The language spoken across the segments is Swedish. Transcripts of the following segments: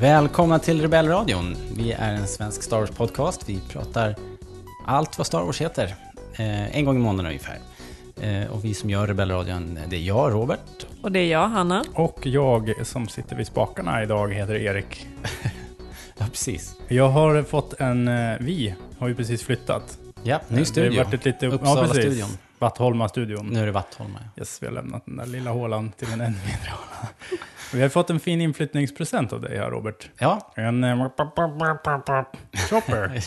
Välkomna till Rebellradion. Vi är en svensk Star Wars-podcast. Vi pratar allt vad Star Wars heter. Eh, en gång i månaden ungefär. Eh, och vi som gör Rebellradion, det är jag, Robert. Och det är jag, Hanna. Och jag som sitter vid spakarna idag heter Erik. Ja, precis. Jag har fått en... eh, Vi har ju precis flyttat. Ja, ny Det studio. har varit ett lite... Uppsala-studion. Vattholma-studion. Nu är det Vattholma. Yes, vi har lämnat den där lilla hålan till en ännu mindre håla. Vi har fått en fin inflyttningspresent av dig här, Robert. Ja, En... eh,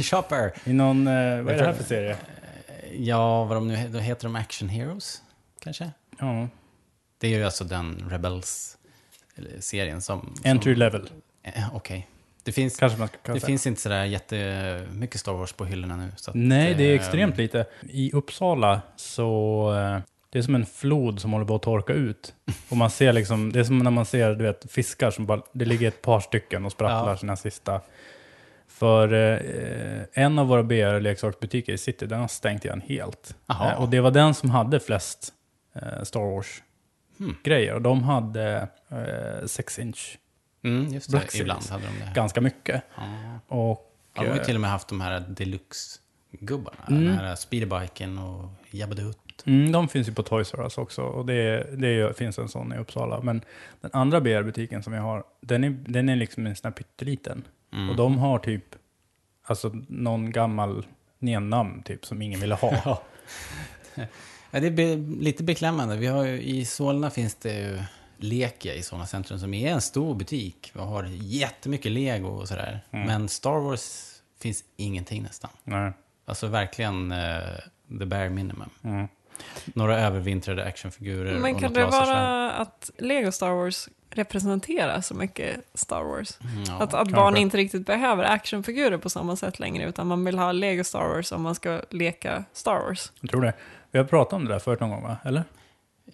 Chopper. I någon... eh, Vad är det här för serie? Ja, vad de nu he- då heter de Action Heroes, kanske? Ja. Det är ju alltså den Rebels-serien som... som Entry level, Eh, Okej. Det finns... kanske man kalla Det finns inte sådär jättemycket Star Wars på hyllorna nu. Så att, Nej, det är eh, extremt lite. I Uppsala så... eh, Det är som en flod som håller på att torka ut. Och man ser liksom, det är som när man ser du vet, fiskar som bara, det ligger ett par stycken och sprattlar Ja. sina sista. För eh, en av våra BR-leksaksbutiker i city, den har stängt igen helt. Eh, och det var den som hade flest eh, Star Wars-grejer. Och de hade 6 inch, Mm, just det. Ibland hade de det. ganska mycket. Ja. Och... Ja, de har ju eh, till och med haft de här deluxe-gubbarna. Mm. Den här speederbiken och Jabba the Hutt. Mm, de finns ju på Toys R Us också och det, det finns en sån i Uppsala. Men den andra BR-butiken som vi har, den är, den är liksom en sån här pytteliten. Mm. Och de har typ, alltså någon gammal namn typ som ingen ville ha. Ja. ja, det är be lite beklämmande. Vi har ju, I Solna finns det ju Lekia i Solna centrum som är en stor butik. Vi har jättemycket lego och sådär. Mm. Men Star Wars finns ingenting nästan. Nej. Alltså verkligen eh, the bare minimum. Mm. Några övervintrade actionfigurer Men och kan något det vara att Lego Star Wars representerar så mycket Star Wars? Mm, ja. att att barn inte riktigt behöver actionfigurer på samma sätt längre, utan man vill ha Lego Star Wars om man ska leka Star Wars. Jag tror det. Vi har pratat om det där förut någon gång va? Eller?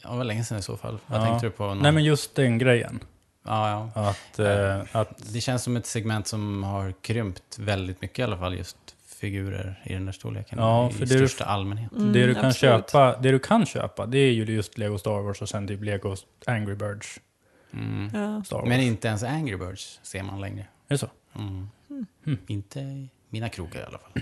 Ja, det var länge sedan i så fall. Vad Ja. tänkte du på? Någon... Nej men just den grejen. ja, ja. Att, eh, att Det känns som ett segment som har krympt väldigt mycket i alla fall, just figurer i den där storleken. Ja, I för det är- största allmänhet. Mm, det, du kan absolut. köpa, det du kan köpa, det är ju just Lego Star Wars och sen typ Lego Angry Birds Mm. Ja. Star Wars. Men inte ens Angry Birds ser man längre. Är det så? Mm. Mm. Inte i mina krokar i alla fall.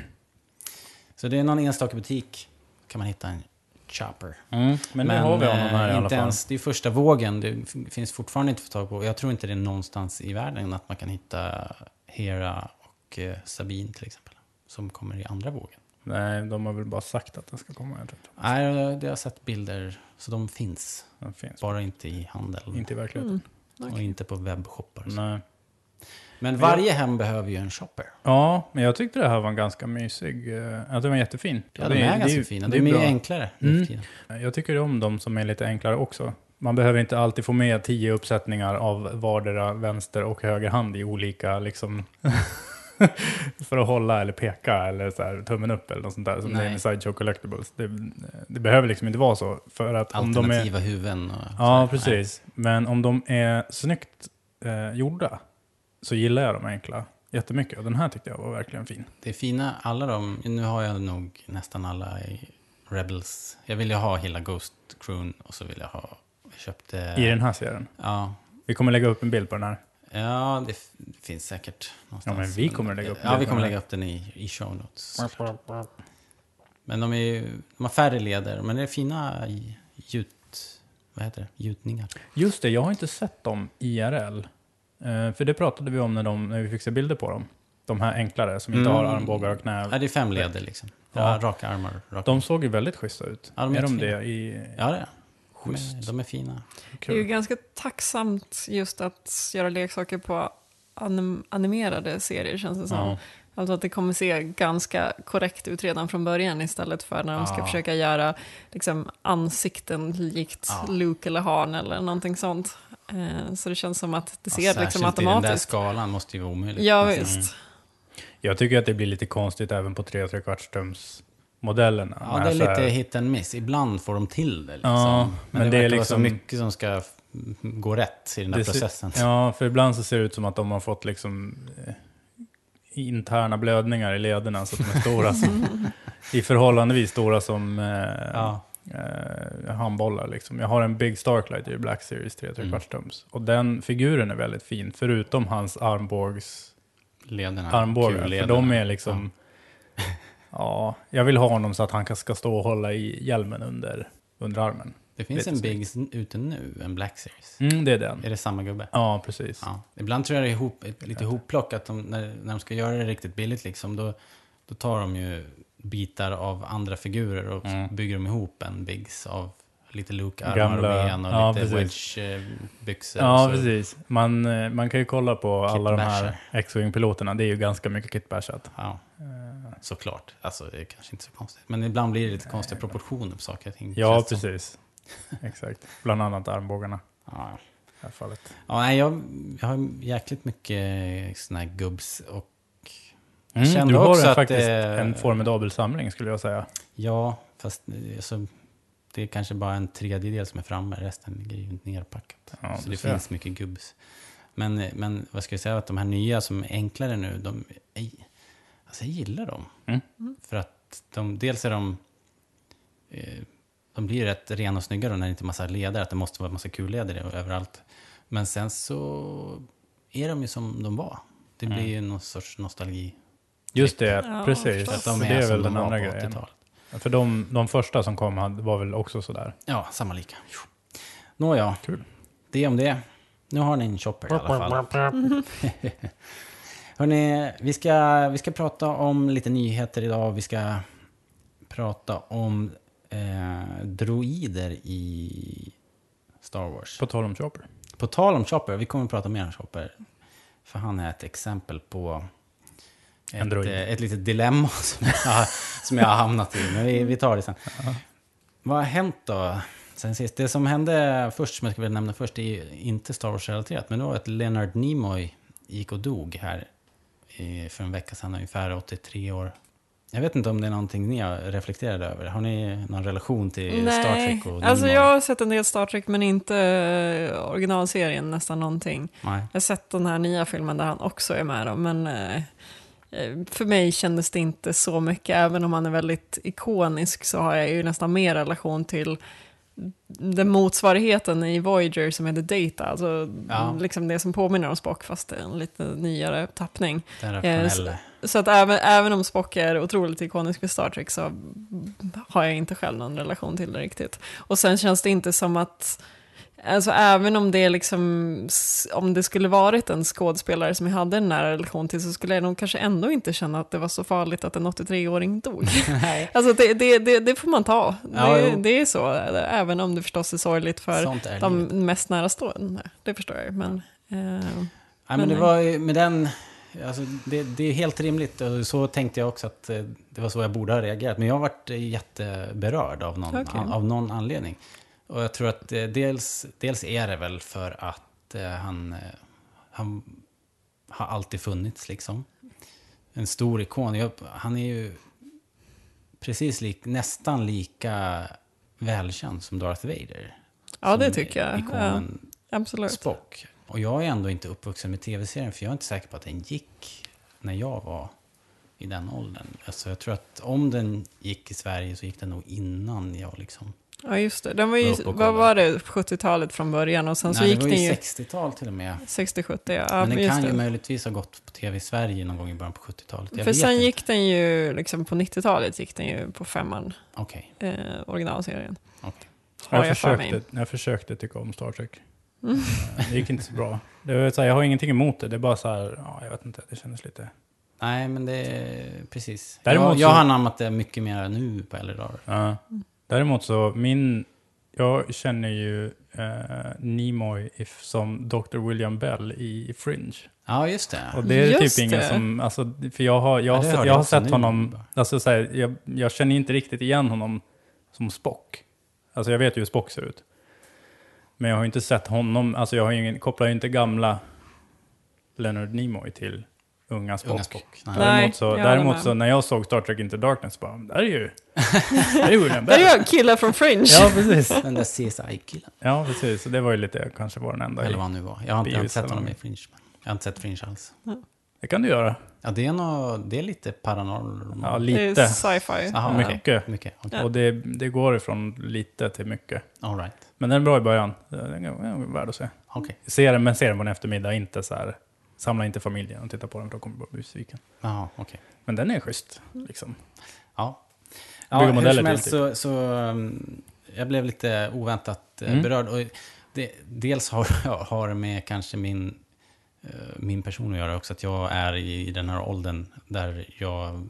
Så det är någon enstaka butik kan man hitta en Chopper. Mm. Men, nu har vi honom eh, här i alla inte fall. ens, det är första vågen. Det finns fortfarande inte att få tag på. Jag tror inte det är någonstans i världen att man kan hitta Hera och eh, Sabine till exempel. Som kommer i andra vågen. Nej, de har väl bara sagt att den ska komma. Jag tror inte Nej, det har jag sett bilder. Så de finns. den finns. Bara inte i handeln. Inte i verkligheten. Mm. Och inte på webbshoppar. Nej. Men varje hem behöver ju en shopper. Ja, men jag tyckte det här var en ganska mysig. eh, Att den var jättefin. Ja, Det de är, det ganska ju- fina. det De är bra. enklare Mm. Jag tycker om de som är lite enklare också. Man behöver inte alltid få med tio uppsättningar av vardera vänster och höger hand i olika liksom... för att hålla eller peka eller så här, tummen upp eller något sånt där som det är Nej. med Sideshow Collectibles. Det, det behöver liksom inte vara så. För att om de är, Alternativa huvuden. Och Ja, precis. Men om de är snyggt eh, gjorda så gillar jag de enkla jättemycket. Och den här tyckte jag var verkligen fin. Det är fina, alla de, nu har jag nog nästan alla i Rebels. Jag vill ju ha hela Ghost Crewn och så vill jag ha, jag köpte... I den här serien. Ja, Vi kommer lägga upp en bild på den här. Ja det, finns säkert någonstans. Ja, men vi kommer lägga upp Ja, det vi kommer den lägga upp den i, i show notes. Men de, är ju, de har färre leder, men det är fina i- gjut... Vad heter det? Gjutningar. Just det, jag har inte sett dem IRL. Eh, för det pratade vi om när, de, när vi fick se bilder på dem. De här enklare som inte Mm. har armbågar och knä. Ja, det är fem leder liksom. Ja. Ja, raka armar. Raka. De såg ju väldigt schyssta ut. Ja, de är är de jättefina. det i... Ja, det är. Schysst. De är- De är fina. Det är ju ganska tacksamt just att göra leksaker på anim animerade serier känns det som. Ja. Alltså att det kommer se ganska korrekt ut redan från början istället för när de ska Ja. försöka göra liksom, ansikten likt Ja. Luke eller Han eller någonting sånt. Eh, så det känns som att det ser Ja, liksom särskilt i den där automatiskt. skalan måste ju vara omöjligt. Ja, Alltså, visst. Jag tycker att det blir lite konstigt även på 3 3 kvarts tums modellerna. Ja, det är så här- lite hit and miss. Ibland får de till det. Liksom. Ja, men, men det, det är verkar vara så liksom- mycket som ska gå rätt i den där Det ser- processen. Ja, för ibland så ser det ut som att de har fått liksom eh, interna blödningar i lederna så att de är stora som, i förhållandevis stora som eh, Ja. eh, handbollar. Liksom. Jag har en Big Starklight i Black Series 3 Mm. kvarts tums. Och den figuren är väldigt fin, förutom hans armbågs Lederna, armbågar. För de är liksom... Ja. Jag vill ha honom så att han ska stå och hålla i hjälmen under, under armen. Det finns en snyggt. Big ute nu, en Black Series. Mm, det är den. Är det samma gubbe? Ja, precis. Ja. Ibland tror jag det är ihop, lite hopplock, att de, när, när de ska göra det riktigt billigt, liksom, då, då tar de ju bitar av andra figurer och Mm. bygger de ihop en Biggs av lite Luke-armar och ben och ja, lite wedge-byxor. Ja, precis. Man, eh, man kan ju kolla på alla de här. X-Wing-piloterna. Det är ju ganska mycket kitbashat. Ja, såklart. Alltså, det är kanske inte så konstigt. Men ibland blir det lite konstiga proportioner på saker och ting. Ja, det precis. Exakt. Bland annat armbågarna Ja, i det här fallet. ja nej, jag, jag har jäkligt mycket såna här gubbs och Mm, kände du har också en, att, faktiskt eh, en formidabel samling skulle jag säga. Ja, fast eh, alltså, det är kanske bara en tredjedel som är framme. Resten ligger ju nerpackat. Ja, så det finns mycket gubbs. Men, eh, men vad ska jag säga, att de här nya som är enklare nu, de, är, alltså jag gillar dem. Mm. För att de, dels är de, eh, de blir rätt rena och snygga då när det inte är massa leder, att det måste vara massa kulleder överallt. Men sen så är de ju som de var. Det blir Mm. ju någon sorts nostalgi. Just det, Ja, precis. Att de är, det är väl de den andra grejen. 80-talet. För de, de första som kom var väl också sådär. Ja, samma lika. Nåja, Kul. det om det. Nu har ni en chopper i alla fall. Hörrni, vi ska, vi ska prata om lite nyheter idag. Vi ska prata om eh, droider i Star Wars. På tal om Chopper. På tal om Chopper, vi kommer att prata mer om Chopper. För han är ett exempel på ett, eh, ett litet dilemma som jag, som jag har hamnat i. Men vi, vi tar det sen. Vad har hänt då? Sen sist? Det som hände först, som jag skulle vilja nämna först, är inte Star Wars-relaterat. Men det var att Leonard Nimoy gick och dog här för en vecka sedan, ungefär 83 år. Jag vet inte om det är någonting ni har reflekterat över. Har ni någon relation till Star Trek och Nimoy? alltså jag har sett en del Star Trek men inte eh, originalserien nästan någonting. Nej. Jag har sett den här nya filmen där han också är med då, men eh, eh, för mig kändes det inte så mycket. Även om han är väldigt ikonisk så har jag ju nästan mer relation till den motsvarigheten i Voyager som heter Data, alltså Ja. liksom det som påminner om Spock fast en lite nyare tappning. Eh, rationella. Så att även, även om Spock är otroligt ikonisk för Star Trek så har jag inte själv någon relation till det riktigt. Och sen känns det inte som att, alltså även om det liksom, om det skulle varit en skådespelare som jag hade en nära relation till så skulle jag nog kanske ändå inte känna att det var så farligt att en 83-åring dog. Nej. Alltså det, det, det, det får man ta. Ja, det, det är så, även om det förstås är sorgligt för de mest närstående. Det förstår jag men... Eh, Nej, Men men det var med den... Alltså, det, det är helt rimligt så tänkte jag också att eh, det var så jag borde ha reagerat. Men jag har varit jätteberörd av någon, Okej. av någon anledning. Och jag tror att eh, dels, dels är det väl för att eh, han, eh, han har alltid funnits liksom. En stor ikon. Jag, han är ju precis lik, nästan lika välkänd som Darth Vader. ja, det tycker jag. Ja, absolut. Spock. Och jag är ändå inte uppvuxen med tv-serien, för jag är inte säker på att den gick när jag var i den åldern. Alltså jag tror att om den gick i Sverige så gick den nog innan jag liksom... Ja, just det. Den var ju, vad var det, 70-talet från början och sen så Nej, gick det var den ju ju 60-tal till och med. 60-70, ja. Men den just kan ju det. möjligtvis ha gått på tv i Sverige någon gång i början på 70-talet. Jag För sen inte. gick den ju, liksom på 90-talet gick den ju på femman, Okej. eh, originalserien. Har Jag jag försökte, jag försökte tycka om Star Trek. Mm. Eh, Det gick inte så bra. Det var så här, jag har ingenting emot det, det är bara så här, ja, jag vet inte, det kändes lite... Nej, men det är precis. Däremot jag, jag så- har anammat det mycket mer nu på äldre dagar. Ja. Däremot så, min... Jag känner ju eh, Nimoy if, som Dr. William Bell i Fringe. Ja, just det. Och det är Just typ ingen det. som, alltså, för jag har, jag Ja, har, jag har sett honom, bara. alltså så här, jag, jag känner inte riktigt igen honom som Spock. Alltså jag vet ju hur Spock ser ut. Men jag har ju inte sett honom, alltså jag har ju ingen, kopplar ju inte gamla Leonard Nimoy till unga Spock. Unga Spock. Nej. Däremot, så, däremot så när jag såg Star Trek Into Darkness, bara, där är ju, där är William Där är Bell. jag killar från Fringe. Ja, precis. Den där CSI-killen. Ja, precis. Så det var ju lite, kanske var den enda. Eller vad han nu var. Jag har inte, jag har inte sett honom i Fringe. men Jag har inte sett Fringe alls. Det kan du göra. Ja, det är, nog, det är lite paranormal. Ja, Det är lite. sci-fi. Mycket. mycket. okej. Och det, det går ifrån lite till mycket. All right. Men den är bra i början. Den är är värd att se. Okej. Se den, men se den på en eftermiddag. Inte så här, samla inte familjen och titta på den för då kommer du bara bli besviken. Okej. Men den är schysst. Liksom. Ja. Bygga ja hur modeller som till, helst typ. så, så um, jag blev lite oväntat eh, Mm. berörd. Och det, dels har, har med kanske min, eh, min person att göra också, att jag är i den här åldern där jag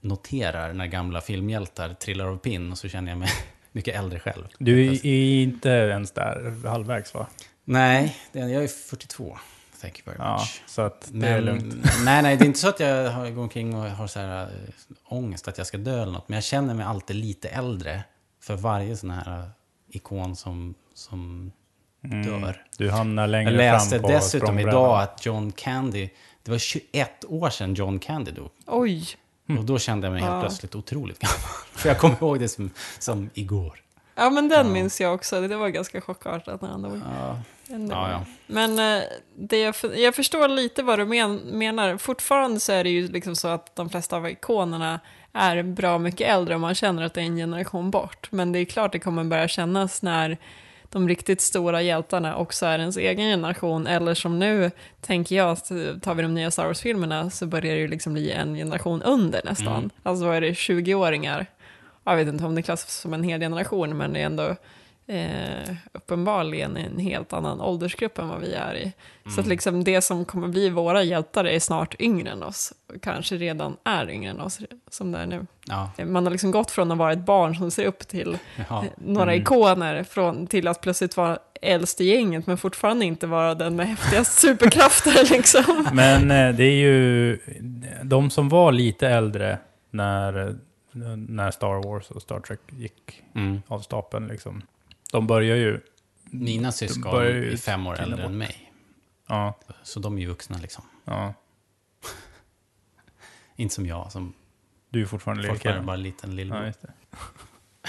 noterar när gamla filmhjältar trillar av pinn och så känner jag mig mycket äldre själv. Du är inte ens där halvvägs va? Nej, det- jag är 42. Thank you very Ja, much. så att det är Men, lugnt. nej, nej, det är inte så att jag går omkring och har så här, äh, ångest att jag ska dö eller något. Men jag känner mig alltid lite äldre för varje sån här äh, ikon som, som dör. Du hamnar längre Jag läste Mm. fram på dessutom språngbrädan. idag att John Candy, det var 21 år sedan John Candy dog. Oj. Och då kände jag mig helt Ja. plötsligt otroligt gammal. För jag kommer ihåg det som, som igår. Ja, men den minns jag också. Det var ganska chockartat när han dog. Ja, ja, ja. Men eh, det jag, jag förstår lite vad du men, menar. Fortfarande så är det ju liksom så att de flesta av ikonerna är bra mycket äldre och man känner att det är en generation bort. Men det är klart det kommer börja kännas när de riktigt stora hjältarna också är ens egen generation. Eller som nu, tänker jag, att tar vi de nya Star Wars-filmerna så börjar det ju liksom bli en generation under nästan. Mm. Alltså vad är det, 20-åringar? Jag vet inte om det klassas som en hel generation, men det är ändå eh, uppenbarligen en helt annan åldersgrupp än vad vi är i. Så att liksom det som kommer bli våra hjältar är snart yngre än oss. Och kanske redan är yngre än oss, som det är nu. ja, Man har liksom gått från att vara ett barn som ser upp till ja. eh, några ikoner från, till att plötsligt vara äldst i gänget, men fortfarande inte vara den med häftigast superkrafter liksom. Men eh, det är ju de som var lite äldre när, när Star Wars och Star Trek gick Mm. av stapeln. Liksom. De börjar ju... Mina syskon är fem år äldre bort. än mig. Ja, Så de är ju vuxna liksom. ja. Inte som jag som Du är fortfarande fortfarande lillkillen. bara en liten lillebror. Ja.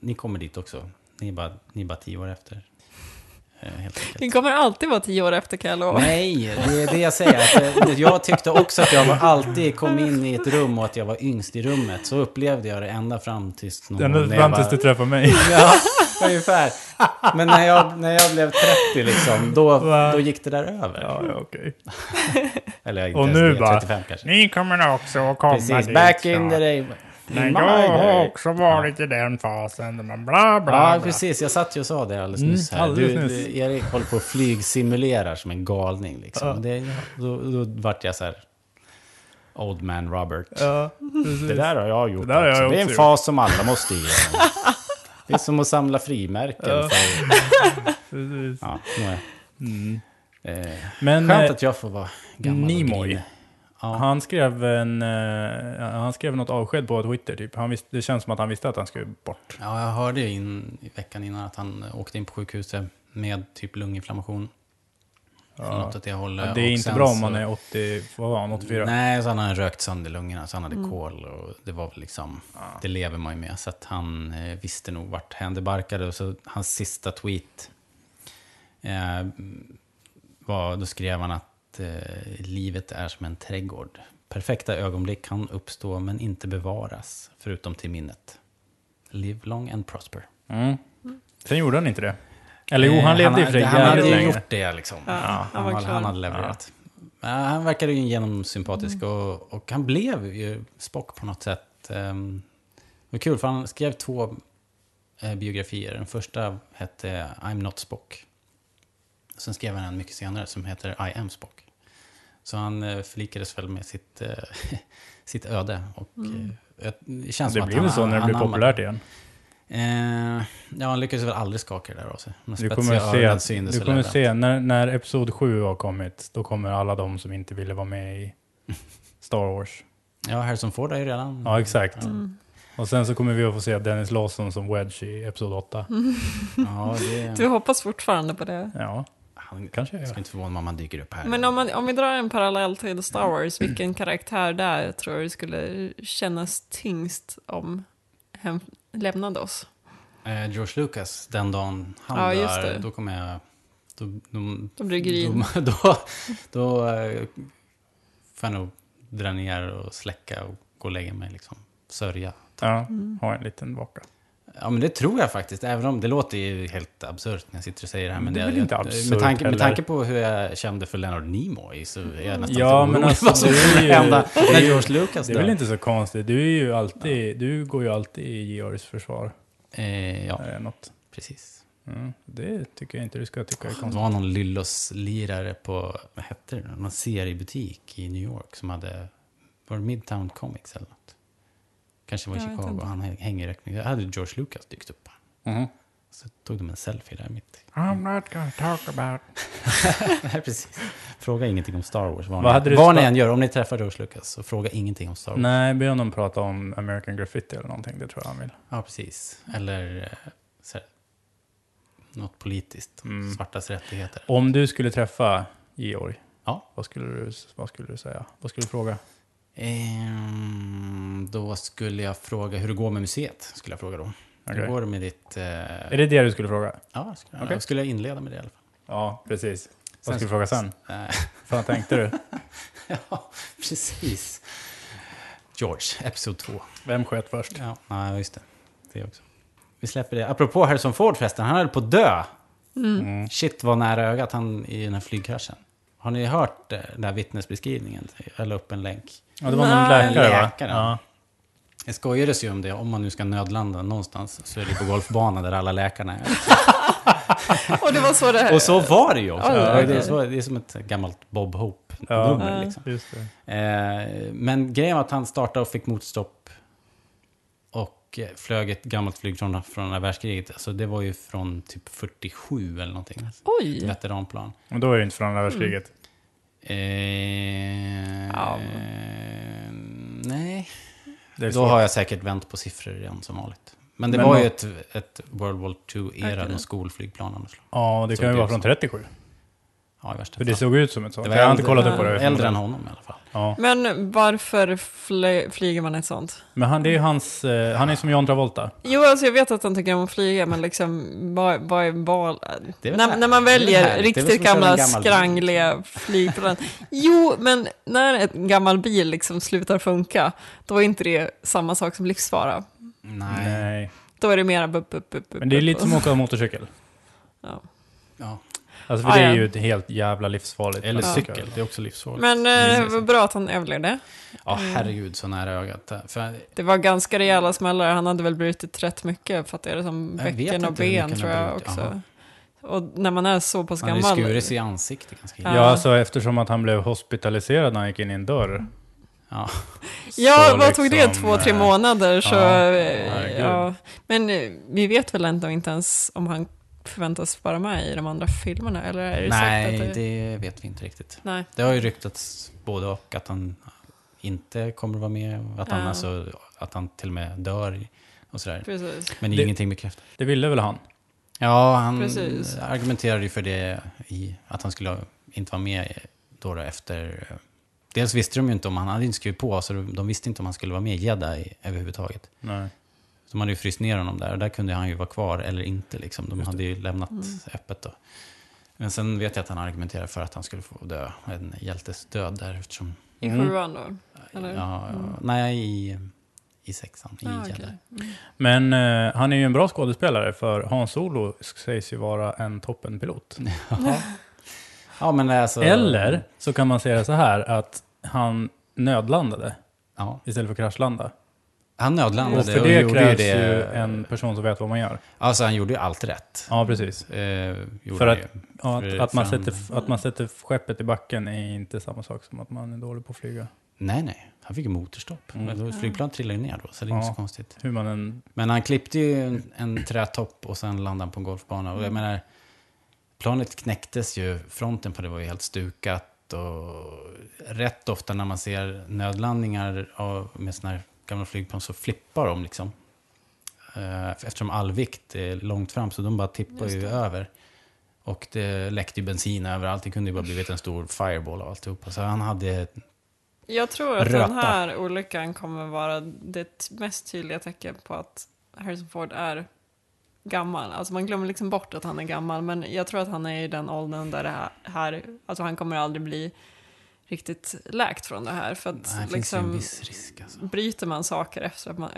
Ni kommer dit också. Ni är bara, ni är bara tio år efter. Eh, enkelt. kommer alltid vara tio år efter kan jag lova. Nej, det är det jag säger. Att eh, jag tyckte också att jag var alltid kom in i ett rum och att jag var yngst i rummet. Så upplevde jag det ända fram tills någon Ända fram tills du träffar mig. Ja, ungefär. Men när jag, när jag blev 30 liksom, då, då gick det där över. Ja, ja okej. Eller jag inte Och nu det, bara, 35 kanske. Ni kommer också att komma Precis, dit back in the day. Men jag har också varit i den fasen. Men bla, bla, Ja, bla. precis. Jag satt ju och sa det alldeles Mm, nyss här. alldeles du, nyss. Du, Erik håller på och flygsimulerar som en galning. Liksom. Ja. Det, då, då vart jag så här... Old man Robert. Ja. Det där har jag gjort Det har jag. Det är en fas som alla måste igenom. Det är som att samla frimärken. Ja. För, ja. Mm. eh, Men skönt eh, att jag får vara gammal Nimoy. Ja. han, skrev en, eh, han skrev något avsked på Twitter. Typ. Han visste, det känns som att han visste att han skulle bort. ja, jag hörde ju in, i veckan innan att han åkte in på sjukhuset med typ lunginflammation. Ja. Något åt det hållet. Ja, det är Och inte bra om man är 80, vad var han, 84? Nej, så han hade rökt sönder lungorna, så han Mm. hade kol och det var väl liksom, det lever man ju med. Så att han eh, visste nog vart hän det barkade. Och så hans sista tweet eh, var, då skrev han att eh, livet är som en trädgård. Perfekta ögonblick kan uppstå men inte bevaras, förutom till minnet. Live long and prosper. Mm. Sen gjorde han inte det. Eller jo, han Eh, levde i och för sig Han hade ju länge. gjort det liksom. Ja, han han, var han hade levererat. Ja, han verkade ju genomsympatisk och, och han blev ju Spock på något sätt. Um, det var kul för han skrev två eh, biografier. Den första hette I'm not Spock. Sen skrev han en mycket senare som heter I am Spock. Så han eh, förlikades väl med sitt, eh, sitt öde. Och, eh, det känns Det att blir han- väl så när det han blir populärt igen. Eh, ja, han lyckades väl aldrig skaka det där av sig. Du kommer, öron se, du kommer se, när, när Episod 7 har kommit, då kommer alla de som inte ville vara med i Star Wars. Ja, Harrison Ford är ju redan... Ja, exakt. Mm. Och sen så kommer vi att få se Dennis Lawson som Wedge i Episod 8. Ja, det... Du hoppas fortfarande på det. Ja, Han kanske jag ska inte förvåna mig om han dyker upp här. Men om, man, om vi drar en parallell till Star Wars, vilken karaktär där tror du skulle kännas tyngst om hen lämnade oss? Eh, George Lucas, den dagen han Ja, dör, då kommer jag... Då, då, Då blir det gryn. Då, då, då eh, får jag nog dra ner och släcka och gå och lägga mig liksom. Sörja. Ja, ha en liten vaka. Ja, men det tror jag faktiskt. Även om det låter ju helt absurt när jag sitter och säger det här. Men Det är det, väl inte absurt med, tanke, med tanke på hur jag kände för Leonard Nimoy så är jag nästan Ja, men alltså, vad som det ju- hända det är när George Lucas Det är väl inte så konstigt. Du, är ju alltid, du går ju alltid i Georgs försvar. Eh, ja, något. precis. Mm, det tycker jag inte du ska tycka är Det konstigt. var någon Lyllos-lirare på, vad hette det, någon seriebutik i New York som hade, var det Midtown Comics eller något? Kanske var i Chicago, han hänger i räkning. Där hade George Lucas dykt upp. Mhm. Så tog de en selfie där mitt. I'm not gonna talk about... Nej, precis. Fråga ingenting om Star Wars. Vad, ni, vad ni än gör, om ni träffar George Lucas, så fråga ingenting om Star Wars. Nej, be honom prata om American Graffiti eller någonting. Det tror jag han vill. Ja, precis. Eller eh, så här, något politiskt. Mm. Svartas rättigheter. Om du skulle träffa Georg, Ja. vad skulle du, vad skulle du säga? Vad skulle du fråga? Ehm, då skulle jag fråga hur det går med museet. Skulle jag fråga då. Hur går det med ditt... Eh, Är det det du skulle fråga? Ja, skulle jag, Okej. skulle jag inleda med det i alla fall. Ja, precis. Vad Sen- skulle du fråga sen? Eh, Vad tänkte du? ja, precis. George, Episod 2. Vem sköt först? Ja, ja, just det. Det också. Vi släpper det. Apropå Harrison Ford förresten, han höll på att dö. Mm. Shit vad nära ögat han i den här flygkraschen. Har ni hört eh, den där vittnesbeskrivningen? Jag la upp en länk. Ja, det var någon Nej. läkare va? Läkaren. Ja. Det skojades ju om det, om man nu ska nödlanda någonstans så är det på golfbanan där alla läkarna är. Och det var så det här... Och så var det ju också. Oj, det, är så, det är som ett gammalt Bob Ja. Hope-nummer. Liksom. Just det. Eh, men grejen var att han startade och fick motstopp. Och eh, flög ett gammalt flygplan från andra världskriget. Alltså det var ju från typ 47 eller någonting. Ett Oj! veteranplan. Men då är det inte från andra världskriget. Eh, Ja. Nej, då svårt. har jag säkert vänt på siffror igen som vanligt. Men det Men var då- ju ett, ett World War II-era, någon skolflygplan. Ja, det Så kan ju vara från så. 37. Ja, i värsta För det såg ut som ett sånt. Det var jag har inte äldre- kollat upp på det. Äldre än honom i alla fall. Ja. Men varför fly, flyger man ett sånt? Men han, det är ju hans... Eh, han är som John Travolta. Jo, alltså jag vet att han tycker om att flyga, men liksom, vad, är val... När, man väljer riktigt gamla gammal skrangliga flygplan. Jo, men när en gammal bil liksom slutar funka, då är inte det samma sak som livsfara. Nej. Då är det mera bup, bup, bup, bup, Men det är lite som att åka motorcykel. Ja. Ja. Alltså för Ah, det är ja. ju ett helt jävla livsfarligt. Eller Ja. cykel, det är också livsfarligt. Men eh, det var bra att han överlevde. Ja, herregud, så nära ögat. För Det var ganska rejäla smällar. Han hade väl brutit rätt mycket, för att det är som Jag bäcken och ben han tror jag också. Jaha. Och när man är så pass han ju gammal. skurit sig i ansiktet ganska illa. Ja. Ja, alltså eftersom att han blev hospitaliserad när han gick in i en dörr. Ja. Ja, vad tog det? liksom, Två, tre månader? Så, ja, eh, ja. Men eh, vi vet väl ändå inte ens om han förväntas vara med i de andra filmerna? Eller är det Nej, sagt att det vet vi inte riktigt. Nej. Det har ju ryktats både och att han inte kommer att vara med. och Att han, Ja. alltså, att han till och med dör och sådär. Precis. Men det är Det- ingenting bekräftat. Det ville väl han? Ja, han Precis. argumenterade ju för det i att han skulle inte vara med då, då efter... Dels visste de ju inte om han hade inte skrivit på, så de visste inte om han skulle vara med i Jedi överhuvudtaget. Nej. De hade ju fryst ner honom där och där kunde han ju vara kvar eller inte. Liksom. De hade ju lämnat Mm. öppet då. Men sen vet jag att han argumenterade för att han skulle få dö, en hjältes död där eftersom... I Mm. sjuan då? Eller? Ja, Mm. Nej, i, i sexan, i Ah, okej. Mm. Men eh, han är ju en bra skådespelare för Hans Solo sägs ju vara en toppenpilot. Ja. ja, men alltså... Eller så kan man säga så här att han nödlandade Ja, istället för att kraschlanda. Han Och nödlandade för och, det gjorde krävs ju det... ju en person som vet vad man gör. Alltså han gjorde ju allt rätt. Ja, precis. Eh, För att-. Ja, För- att, att, man för sätter, att man sätter skeppet i backen är inte samma sak som att man är dålig på att flyga. Nej, nej. Han fick ju motorstopp. Mm. Flygplan trillade ju ner då, så det är inte Ja. så konstigt. Hur man än... Men han klippte ju en, en trätopp och sen landade han på en golfbana. Och jag Mm. menar, planet knäcktes ju, fronten på det var ju helt stukat. Och rätt ofta när man ser nödlandningar av, med sådana här gamla flygplan så flippar de liksom. Eh, Eftersom all vikt är långt fram så de bara tippar ju över. Och det läckte ju bensin överallt. Det kunde ju bara blivit en stor fireball av alltihopa. Så han hade Jag tror att Röta. den här olyckan kommer vara det mest tydliga tecken på att Harrison Ford är gammal. Alltså man glömmer liksom bort att han är gammal, men jag tror att han är i den åldern där det här alltså han kommer aldrig bli riktigt läkt från det här. För att Nej, liksom, risk alltså. bryter man saker efter att man,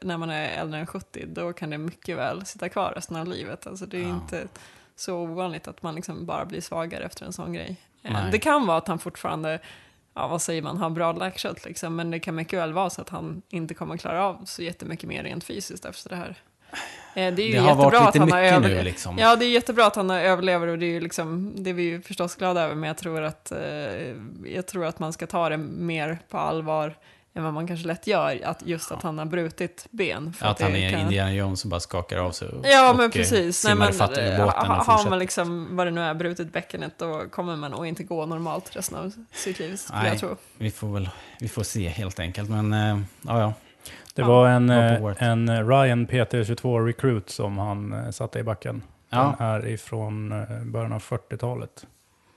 när man är äldre än 70, då kan det mycket väl sitta kvar resten av livet. Alltså det är Ja. inte så ovanligt att man liksom bara blir svagare efter en sån grej. Nej. Det kan vara att han fortfarande, ja vad säger man, har bra läkkött liksom, men det kan mycket väl vara så att han inte kommer klara av så jättemycket mer rent fysiskt efter det här. Eh, Det är ju Det har jättebra varit att han har över... liksom. Ja, det är jättebra att han överlever och det är ju liksom, det är vi ju förstås glada över, men jag tror att, eh, jag tror att man ska ta det mer på allvar än vad man kanske lätt gör, att just att han har brutit ben. för Att han det är kan- Indiana Jones och bara skakar av sig och, Ja, men eh, precis. Nej, simmar men, ifatt ur eh, båten och har fortsätter. man liksom, vad det nu är, brutit bäckenet, då kommer man nog inte gå normalt resten av sitt liv, Nej. jag tro. Vi får väl vi får se helt enkelt. Men eh, ja, ja. Det Ja. var en, eh, Word. en eh, Ryan PT22 Recruit som han eh, satte i backen. ja. Den är ifrån början av 40-talet.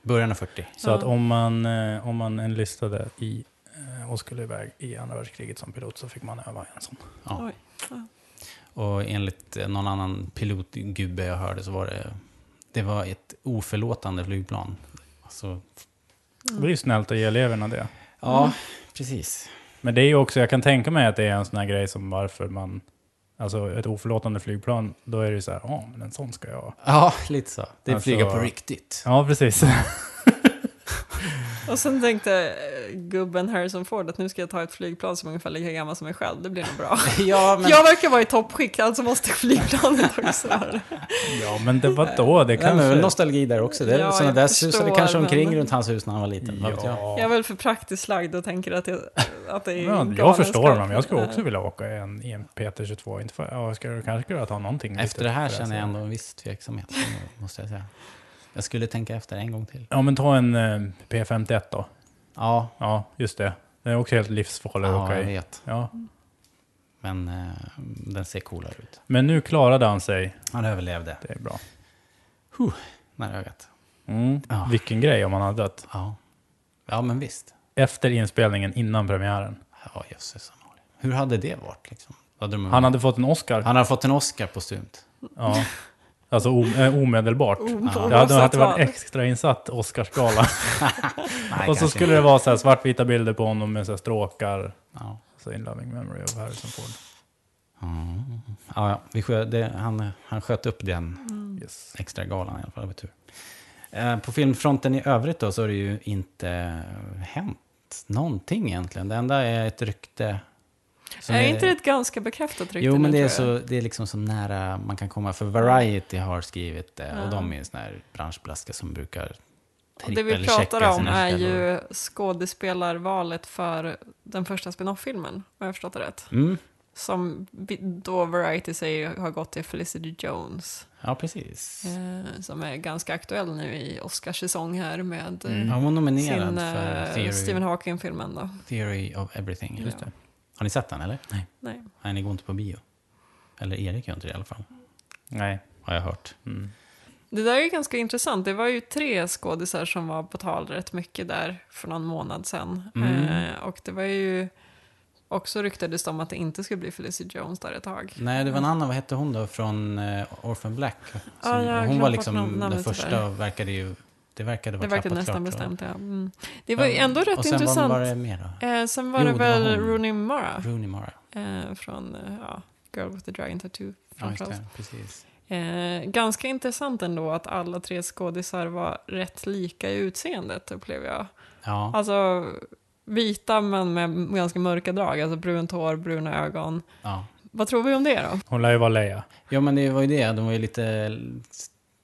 Början av 40. Så Ja. att om man, om man enlistade i och skulle iväg i andra världskriget som pilot så fick man öva en sån. Ja. Oj. Ja. Och enligt någon annan pilotgubbe jag hörde så var det, det var ett oförlåtande flygplan. Alltså, Det är ju snällt att ge eleverna det. ja, Mm. precis. Men det är ju också, jag kan tänka mig att det är en sån här grej som varför man, alltså ett oförlåtande flygplan, då är det ju så här, ja men en sån ska jag ha. Ja, lite så. Det är Alltså- flyga på riktigt. Ja, precis. Och sen tänkte eh, gubben Harrison Ford att nu ska jag ta ett flygplan som är ungefär lika gammal som mig själv, det blir nog bra. Ja, men, Jag verkar vara i toppskick, alltså måste flygplanet också vara det. ja, men det var då, det det kan kanske... väl nostalgi där också. Det, Ja, ja, jag där susade kanske omkring men- runt hans hus när han var liten. Vet jag? Ja. Jag är väl för praktiskt lagd och tänker att, jag, att det är Ja, jag förstår honom. Jag skulle också vilja åka i en, en PT22. Inte för, ja, jag skulle kanske skulle ta någonting. Efter det här känner jag så. ändå en viss tveksamhet, måste jag säga. Jag skulle tänka efter en gång till. Ja, men ta en eh, P51 då. Ja, Ja, just det. Den är också helt livsfarlig att ja åka jag i. vet. Ja. Men eh, den ser coolare ut. Men nu klarade han sig. Han överlevde. Det är bra. Nära ögat. Mm. Ja. Vilken grej om han hade dött. Ja. ja, men visst. Efter inspelningen, innan premiären. Ja, jösses anordning. Hur hade det varit liksom? Hade de, Han hade fått en Oscar. han hade fått en Oscar postumt. Ja. Alltså eh, omedelbart. Det hade oavsett varit en vad. extra insatt Oscarsgala. Och så skulle inte. det vara så här svartvita bilder på honom med så här stråkar. Ja. Så in loving memory of Harrison Ford. Mm. Ja, ja. Vi skö, det, han, han sköt upp den Mm. Yes. extra galan i alla fall. Tur. Eh, på filmfronten i övrigt då så har det ju inte hänt någonting egentligen. Det enda är ett rykte. Som Är inte det ett ganska bekräftat rykte Jo, men det är, så, det är liksom så nära man kan komma. För Variety har skrivit det. Ja. Och de är sådana här branschblaskor som brukar Och det vi pratar om är ju skådespelarvalet för den första spin-off-filmen, om jag förstått det rätt. Mm. Som då Variety säger har gått till Felicity Jones. Ja, precis. Eh, som är ganska aktuell nu i Oscarssäsong här med Mm. Ja, hon nominerad sin för eh, Theory, Stephen Hawking-filmen då. Theory of Everything. Just det. Har ni sett den eller? Nej. Nej. Nej, ni går inte på bio. Eller Erik gör inte det i alla fall. Nej. Har jag hört. Mm. Det där är ju ganska intressant. Det var ju tre skådisar som var på tal rätt mycket där för någon månad sedan. Mm. Eh, och det var ju också ryktades om att det inte skulle bli Felicity Jones där ett tag. Nej, det var en annan, vad hette hon då, från uh, Orphan Black? Som, har hon var liksom den första, verkade ju, det verkade vara Det klappat nästan klart, bestämt, ja. Mm. Det var ändå rätt och sen intressant. Var, var det mer då? Eh, sen var Jo, det det var väl. Rooney Mara Rooney Mara. eh, från eh, ja, Girl with the Dragon Tattoo. Ja, just det. Precis. Eh, ganska intressant ändå att alla tre skådisar var rätt lika i utseendet, upplever jag. Ja, Alltså vita men med ganska mörka drag, alltså brunt hår, bruna ögon. ja. Vad tror vi om det då? Hon lär ju vara Leia. ja, men det var ju det. De var ju lite,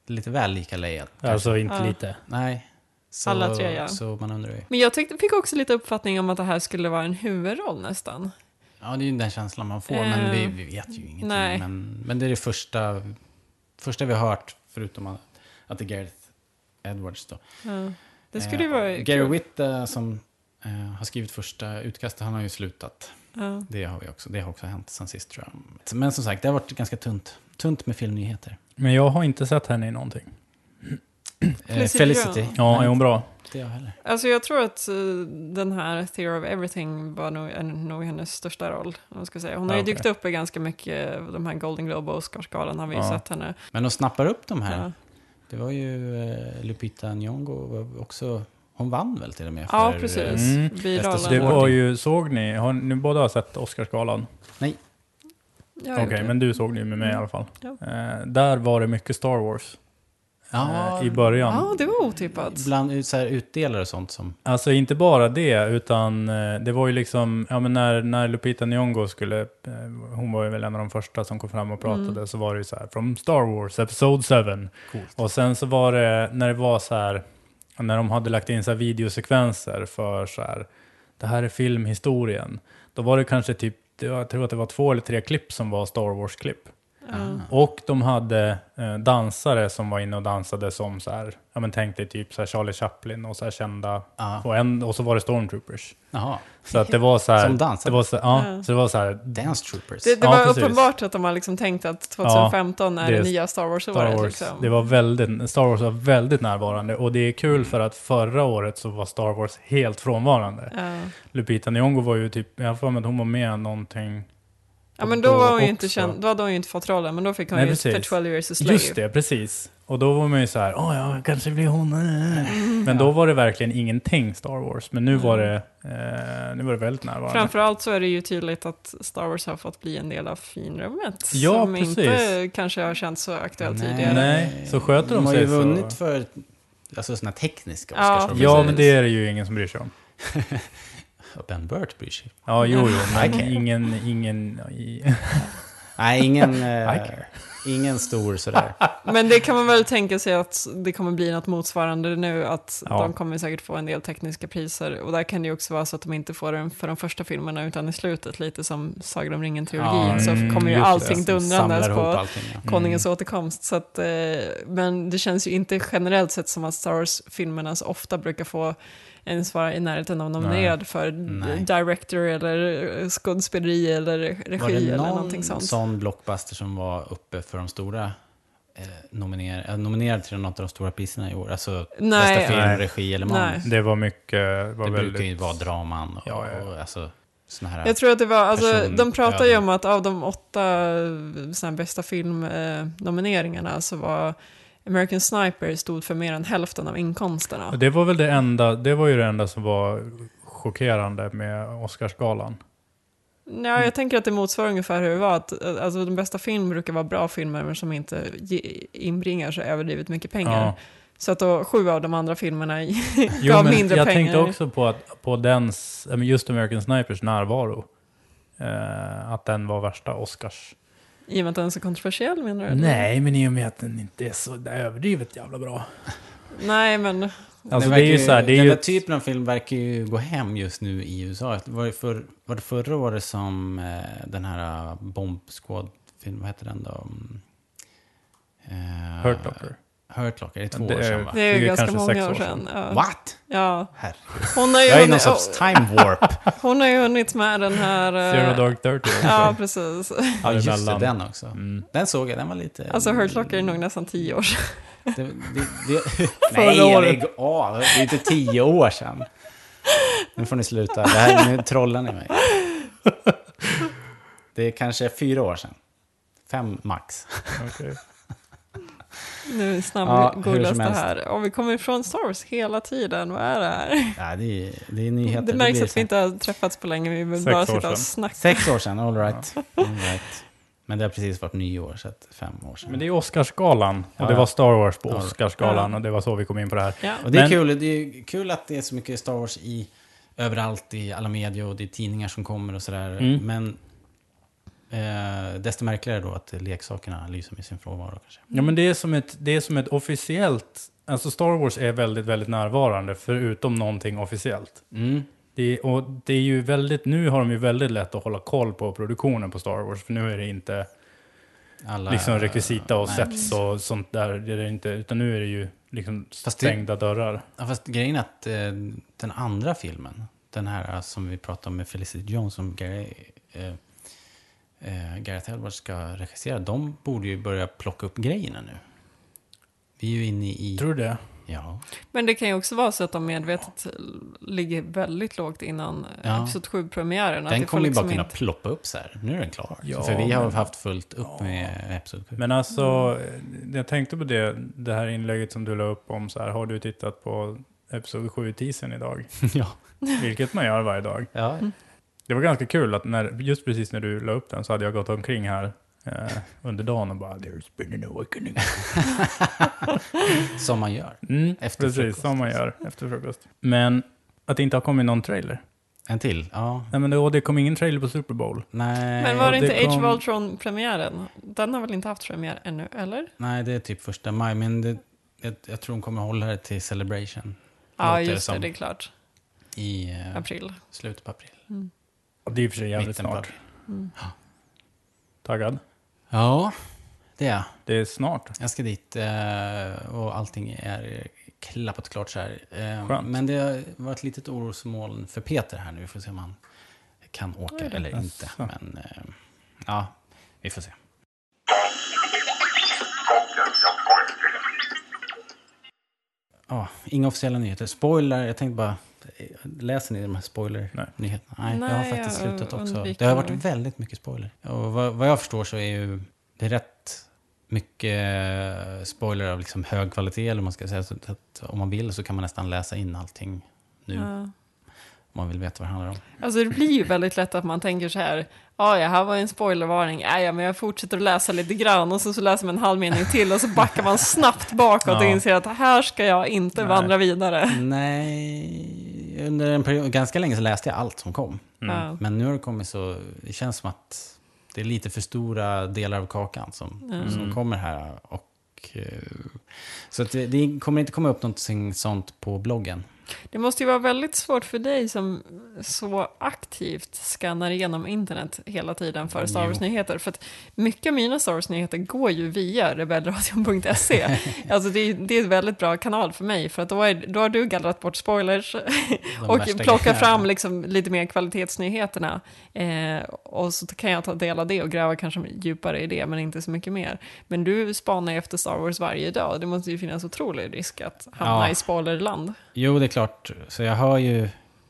lite väl lika kanske. Alltså inte Ja. lite. Nej. Så, Alla tre, ja. Så man undrar ju. Men jag tyckte, fick också lite uppfattning om att det här skulle vara en huvudroll nästan. Ja, det är ju den känslan man får, men vi, Eh, vi vet ju ingenting. nej. Men, men det är det första, första vi har hört, förutom att, att det är Gareth Edwards då. Ja. Det skulle Eh, vara Gary kul. Witt eh, som eh, har skrivit första utkastet, han har ju slutat. Ja. Det har, vi också, det har också hänt sen sist tror jag. Men som sagt, det har varit ganska tunt, tunt med filmnyheter. Men jag har inte sett henne i någonting. Eh, Felicity Felicity. Ja, är hon bra? Inte jag heller. Alltså jag tror att eh, den här Theory of Everything var nog, är nog hennes största roll. Om ska säga. Hon har ju okej. dykt upp i ganska mycket, de här Golden Globe och Oscarsgalan har vi ju Ja. sett henne. Men de snappar upp de här. Ja. Det var ju eh, Lupita Nyong'o också... Hon vann väl till och med för... Ja, eh, precis. Mm. Det var ju, såg ni, har ni båda har sett Oscarsgalan? Nej. Okej, det. men du såg det ju med mig i alla fall. Ja. Eh, där var det mycket Star Wars Ja, eh, i början. Ja, det var otippat. Bland så här, utdelare och sånt som... Alltså inte bara det, utan eh, det var ju liksom, ja men när, när Lupita Nyong'o skulle, eh, hon var ju väl en av de första som kom fram och pratade, Mm. så var det ju så här, from Star Wars, Episode 7. Coolt. Och sen så var det, när det var så här, när de hade lagt in så här videosekvenser för så här, det här är filmhistorien. Då var det kanske typ, jag tror att det var två eller tre klipp som var Star Wars-klipp. Ja. Och de hade eh, dansare som var inne och dansade som så här, ja men tänk dig typ så här Charlie Chaplin och så här kända, Ja. och, en, och så var det Stormtroopers. Jaha. Så att det var så här, Som dansade? Det var så, ja, Ja. så det var så här, Dance Troopers. Det, det Ja, var precis. uppenbart att de har liksom tänkt att 2015 är det nya Star Star Wars-året. Wars, Liksom. det var väldigt, Star Wars var väldigt närvarande. Och det är kul för att förra året så var Star Wars helt frånvarande. Ja. Lupita Nyong'o var ju typ, jag har för mig att hon var med någonting. Ja, men då, var hon ju inte känd, då hade hon ju inte fått rollen, men då fick hon Nej, ju precis. för 12 years a slave. Just det, precis. Och då var man ju så här, åh ja, kanske blir hon. eh." Men då var det verkligen ingenting Star Wars. Men nu var det, eh, nu var det väldigt närvarande. Framförallt så är det ju tydligt att Star Wars har fått bli en del av finrummet. Ja, som precis. inte kanske har känts så aktuellt tidigare. Nej, så sköter de har sig ju så- vunnit för alltså, såna tekniska Ja. Oscars. Ja, precis. men det är det ju ingen som bryr sig om. Ben Burt bryr sig. Ja, jo, jo, men Okej. ingen, ingen... I, Nej, ingen, eh, ingen stor sådär. Men det kan man väl tänka sig att det kommer bli något motsvarande nu, att Ja. de kommer säkert få en del tekniska priser. Och där kan det ju också vara så att de inte får den för de första filmerna, utan i slutet, lite som Sagan om ringen-trilogin, Ja, så mm, kommer ju allting dundrandes Samlar ihop på allting. Ja. Konungens återkomst. Så att, eh, men det känns ju inte generellt sett som att Star Wars-filmerna så ofta brukar få ens vara i närheten av nominerad för Nej. director eller skådespeleri eller regi Var det eller någon någonting sånt. sån blockbuster som var uppe för de stora eh, nominer eh, nominerad till något av de stora priserna i år? Alltså Nej. bästa film, Nej. regi eller Nej. manus? det var mycket... Var Det väldigt, brukar ju vara draman och, Ja, ja. och alltså såna här... Jag tror att det var, alltså, person- de pratar ju om att av de åtta eh, såna här bästa filmnomineringarna så var American Sniper stod för mer än hälften av inkomsterna. Det var väl det enda, det var ju det enda som var chockerande med Oscarsgalan. Ja, jag tänker att det motsvarar ungefär hur det var. Att, alltså, de bästa film brukar vara bra filmer men som inte inbringar så överdrivet mycket pengar. Ja. Så att då sju av de andra filmerna Jo, gav men mindre jag pengar. tänkte också på att på dens, just American Snipers närvaro. Eh, att den var värsta Oscars. I och med att den är så kontroversiell menar du? eller? Nej, men i och med att den inte är så det är överdrivet jävla bra. Nej, men Alltså det det är ju så här, det är den ju... där typen av film verkar ju gå hem just nu i USA. Var det, för, var det förra året som eh, den här uh, Bomb Squad-filmen, vad heter den då? Mm, Eh, Hurt Locker. Hurt Locker, det är två Det år sedan va? det är Det är ganska kanske många sex år sedan. sedan. Ja. What? Ja. Herregud. Hon har ju Jag är i någon sorts time warp. hon har ju hunnit med den här... eh, Zero Dark Thirty också. Ja, precis. Ja, just det, den också. Mm. Den såg jag, den var lite... Alltså Hurt Locker är nog nästan tio år sedan. Det, det, det, nej, lägg av. Det är inte tio år sedan. Nu får ni sluta. Det här, nu trollar ni mig. Det är kanske fyra år sedan. Fem max. Okej. Nu Ja, snabbgooglas som det här. Och vi kommer ifrån Star Wars hela tiden. Vad är det här? Ja, det, är, det är nyheter. Det märks blir att vi inte har träffats på länge. Vi vill Sex bara år sitta och sedan. snacka. Sex år sedan, all right. all right. Men det har precis varit nyår, så att fem år sedan. Men det är Oscarsgalan. Och Ja, det ja. var Star Wars på Ja. Oscarsgalan. Ja. och det var så vi kom in på det här. Ja. Och det är, Men- kul, det är kul att det är så mycket Star Wars i överallt i alla medier och det är tidningar som kommer och sådär. Mm. Men eh, desto märkligare då att leksakerna lyser med sin frånvaro kanske. Ja, men det är som ett, det är som ett officiellt... Alltså Star Wars är väldigt, väldigt närvarande, förutom någonting officiellt. Mm. Det och det är ju väldigt, nu har de ju väldigt lätt att hålla koll på produktionen på Star Wars, för nu är det inte Alla, liksom rekvisita och nej, sets och sånt där, det är inte, utan nu är det ju liksom Fast det- stängda dörrar. Ja, fast grejen är att eh, den andra filmen, den här som vi pratade om med Felicity Jones som Gary, eh, eh, Gareth Edwards ska regissera, de borde ju börja plocka upp grejerna nu. Vi är ju inne i... Tror du det? Ja. Men det kan ju också vara så att de medvetet ligger väldigt lågt innan Ja. Episod 7-premiären. att Den kommer ju bara liksom kunna inte- ploppa upp så här. Nu är den klar. Ja, För vi har men- haft fullt upp med Episod 7. Men alltså, jag tänkte på det, det här inlägget som du la upp om så här, har du tittat på Episod 7-teasern idag. ja. Vilket man gör varje dag. ja. Det var ganska kul att när, just precis när du la upp den så hade jag gått omkring här eh, under dagen och bara “There's been an awakening”. Som man gör. Mm, Efter precis, frukost. som man gör efter frukost. Men att det inte har kommit någon trailer. En till? Ja. Nej men det, det kom ingen trailer på Super Bowl. Nej. Men var det det inte Age kom- of Ultron-premiären? Den har väl inte haft premiär ännu, eller? Nej, det är typ första maj. Men det, jag, jag tror de kommer hålla det till Celebration. Ja, just det, som. det är klart. I eh, April. slutet på april. Och det är i och för sig jävligt snart. Mm. Taggad? Ja, det är jag. Det är snart. Jag ska dit eh, och allting är klappat klart så här. Eh, Skönt. Men det har varit ett litet orosmoln för Peter här nu. Vi får se om han kan åka Oj eller inte. Jaså. Men eh, ja, vi får se. Ja, inga officiella nyheter. Spoiler, jag tänkte bara... Läser ni de här spoiler-nyheterna? Nej, jag har Nej, faktiskt jag slutat också. Det har varit väldigt mycket spoiler. Och vad, vad jag förstår så är ju det är rätt mycket spoiler av liksom hög kvalitet, eller man ska säga. Så att om man vill så kan man nästan läsa in allting nu, Ja. om man vill veta vad det handlar om. Alltså det blir ju väldigt lätt att man tänker så här, ja, ja, här var en spoilervarning, ja, ja, men jag fortsätter att läsa lite grann och så, så läser man en halv mening till och så backar man snabbt bakåt och Ja. inser att här ska jag inte Nej. vandra vidare. Nej, under en period, ganska länge så läste jag allt som kom. Mm. Ja. Men nu har det kommit så, det känns som att det är lite för stora delar av kakan som, Mm. som kommer här. Och, eh, så att det, det kommer inte komma upp någonting sånt på bloggen. Det måste ju vara väldigt svårt för dig som så aktivt skannar igenom internet hela tiden för Star. Wars-nyheter. För att mycket av mina Star Wars-nyheter går ju via rebellradion.se. alltså det är, det är en väldigt bra kanal för mig, för att då, är, då har du gallrat bort spoilers och plockat fram liksom lite mer kvalitetsnyheterna. Eh, och så kan jag ta del av det och gräva kanske djupare i det, men inte så mycket mer. Men du spanar ju efter Star Wars varje dag, det måste ju finnas otrolig risk att hamna Ja. i spoilerland. Jo, det är klart. Så jag hör ju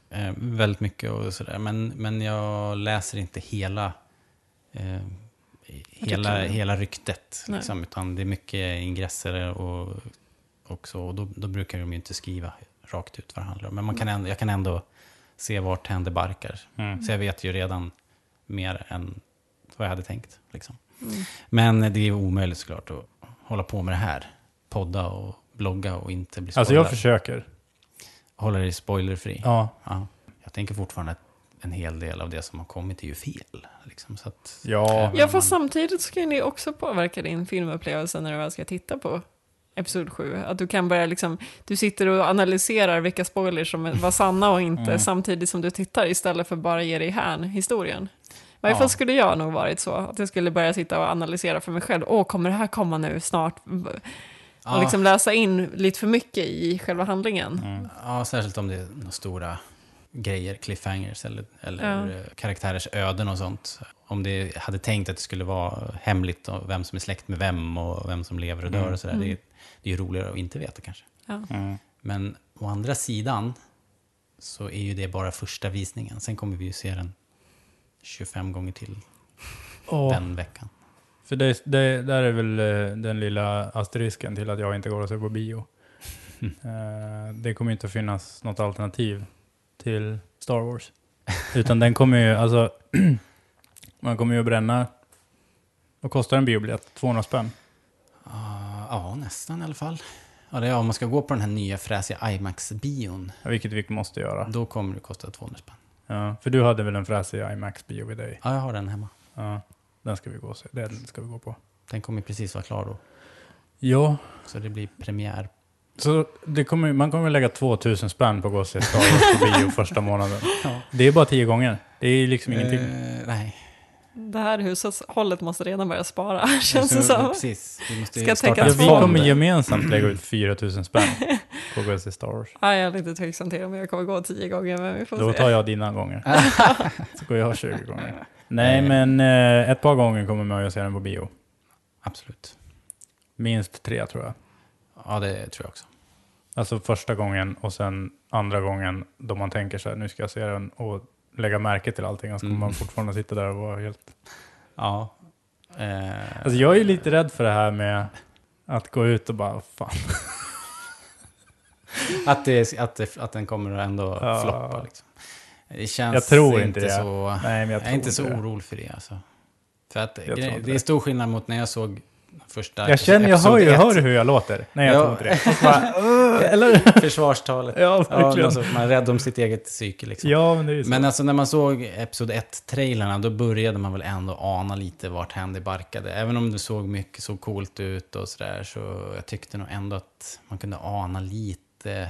eh, väldigt mycket och sådär. Men, men jag läser inte hela, eh, hela, hela ryktet. Nej. Liksom, utan det är mycket ingresser och, och så. Och då, då brukar de ju inte skriva rakt ut vad det handlar om. Men man kan ändå, jag kan ändå se vart hän det barkar. Mm. Så jag vet ju redan mer än vad jag hade tänkt. Liksom. Mm. Men det är omöjligt såklart att hålla på med det här. Podda och blogga och inte bli spoilad. Alltså jag försöker. Hålla dig spoilerfri. Ja, Ja. Jag tänker fortfarande att en hel del av det som har kommit är ju fel. Liksom, så att, Ja. Ja, fast man- samtidigt så kan det också påverka din filmupplevelse när du väl ska titta på Episod 7. Att du kan börja liksom, du sitter och analyserar vilka spoilers som var sanna och inte Mm. samtidigt som du tittar istället för bara ge dig hän historien. I varje Ja. fall skulle jag nog varit så, att jag skulle börja sitta och analysera för mig själv. Åh, kommer det här komma nu snart? Och Ja. liksom läsa in lite för mycket i själva handlingen. Mm. Ja, särskilt om det är några stora grejer, cliffhangers eller, eller Ja. eh, karaktärers öden och sånt. Om det hade tänkt att det skulle vara hemligt och vem som är släkt med vem och vem som lever och dör Mm. och sådär. Mm. Det, är- det är ju roligare att inte veta kanske. Ja. Mm. Men å andra sidan så är ju det bara första visningen. Sen kommer vi ju se den 25 gånger till Åh, den veckan. För det, det där är väl eh, den lilla asterisken till att jag inte går och ser på bio. Eh, det kommer inte att finnas något alternativ till Star Wars. Utan den kommer ju, alltså, man kommer ju att bränna, vad kostar en biobiljett? 200 spänn? Ah, ja, nästan i alla fall. Ja, det är, om man ska gå på den här nya fräsiga IMAX-bion, Ja, vilket vi måste göra. då kommer det kosta 200 spänn. Ja, för du hade väl en fräsig IMAX-bio vid dig? Ja, jag har den hemma. Ja, den ska vi gå se. Den ska vi gå på. Den kommer precis vara klar då. Ja, Så det blir premiär. så det kommer, man kommer lägga 2000 spänn på att gå och se Star Wars på bio första månaden. Det är bara tio gånger. Det är liksom ingenting. Eh, nej. Det här hushållet måste redan börja spara, känns det som. Precis. Vi måste Ska starta Ja, en vi kommer gemensamt lägga ut 4000 spänn på att gå och se Star Wars. Ja, jag är lite tveksam till om jag kommer gå tio gånger, men vi får Då se. tar jag dina gånger. Så går jag 20 gånger. Nej, men eh, ett par gånger kommer man att se den på bio. Absolut. Minst tre tror jag. Ja, det tror jag också. Alltså första gången och sen andra gången då man tänker så här, nu ska jag se den och lägga märke till allting. Och så kommer Mm. man fortfarande sitta där och vara helt... Ja. Eh, Alltså jag är ju lite rädd för det här med att gå ut och bara, fan. att, det, att, det, att den kommer att ändå Ja. floppa. Liksom. Det känns Jag tror inte inte så... Nej, men jag, Jag, är inte så det. orolig för det alltså. För att grej, det är stor skillnad mot när jag såg första Jag känner, jag hör ju, hör hur jag låter? Nej, jag Ja. tror inte det. Så bara, eller? Försvarstalet. Ja, Ja, verkligen. alltså, man är rädd om sitt eget psyke liksom. Ja, men det är ju så. Men alltså när man såg Episod 1-trailerna, då började man väl ändå ana lite vart hän det barkade. Även om det såg mycket, såg coolt ut och sådär, så jag tyckte nog ändå att man kunde ana lite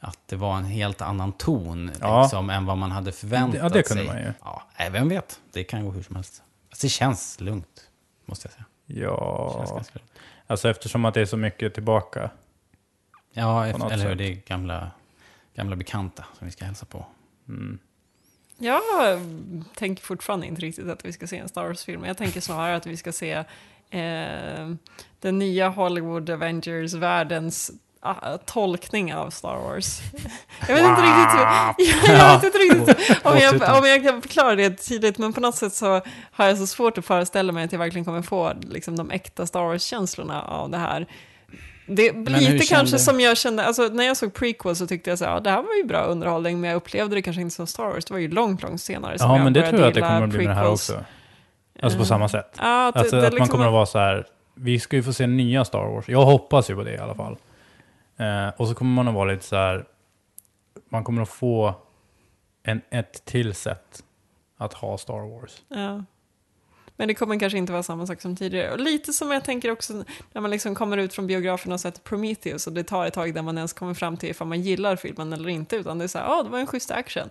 att det var en helt annan ton Ja. liksom, än vad man hade förväntat Ja, det kunde sig. man ju. Ja, vem vet? Det kan gå hur som helst. Alltså, det känns lugnt, måste jag säga. Det känns Ja, alltså eftersom att det är så mycket tillbaka. Ja, något eller hur? Det är gamla, gamla bekanta som vi ska hälsa på. Mm. Jag tänker fortfarande inte riktigt att vi ska se en Star Wars-film. Jag tänker snarare att vi ska se eh, den nya Hollywood Avengers-världens ah, tolkning av Star Wars. Jag vet inte riktigt, hur- jag vet inte riktigt om, jag, om jag kan förklara det tydligt, men på något sätt så har jag så svårt att föreställa mig att jag verkligen kommer få liksom, de äkta Star Wars-känslorna av det här. Det lite kanske som jag kände, alltså när jag såg prequel så tyckte jag så här, ja, det här var ju bra underhållning, men jag upplevde det kanske inte som Star Wars, det var ju långt, långt senare som Ja, jag men det tror jag att det kommer att bli med det här prequels. också. Alltså på samma sätt. Ja, att, Alltså det, att det man liksom kommer att var- vara så här, vi ska ju få se nya Star Wars. Jag hoppas ju på det i alla fall. Eh, och så kommer man att vara lite så här, man kommer att få en, ett till sätt att ha Star Wars. Ja. Men det kommer kanske inte vara samma sak som tidigare. Och lite som jag tänker också när man liksom kommer ut från biografen och sett Prometheus och det tar ett tag där man ens kommer fram till ifall man gillar filmen eller inte. Utan det är så här, ja, det var en schysst action.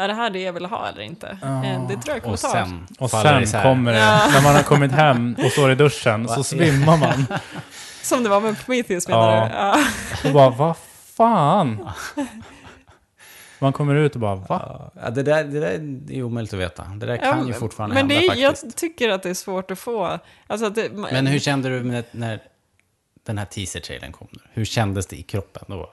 Är det här det jag vill ha eller inte? Ja. Eh, Det tror jag kommer Och ta. sen Och det sen isär. kommer det, Ja. när man har kommit hem och står i duschen, så svimmar man. Som det var med Prometheus menar Ja. du? Ja. Och bara, vad fan? Man kommer ut och bara, va? Ja, det, där, det där är omöjligt att veta. Det där kan Ja, ju fortfarande men det hända är, faktiskt. Jag tycker att det är svårt att få. Alltså att det, Men hur kände du med, när den här teaser-trailern kom? nu? Hur kändes det i kroppen då?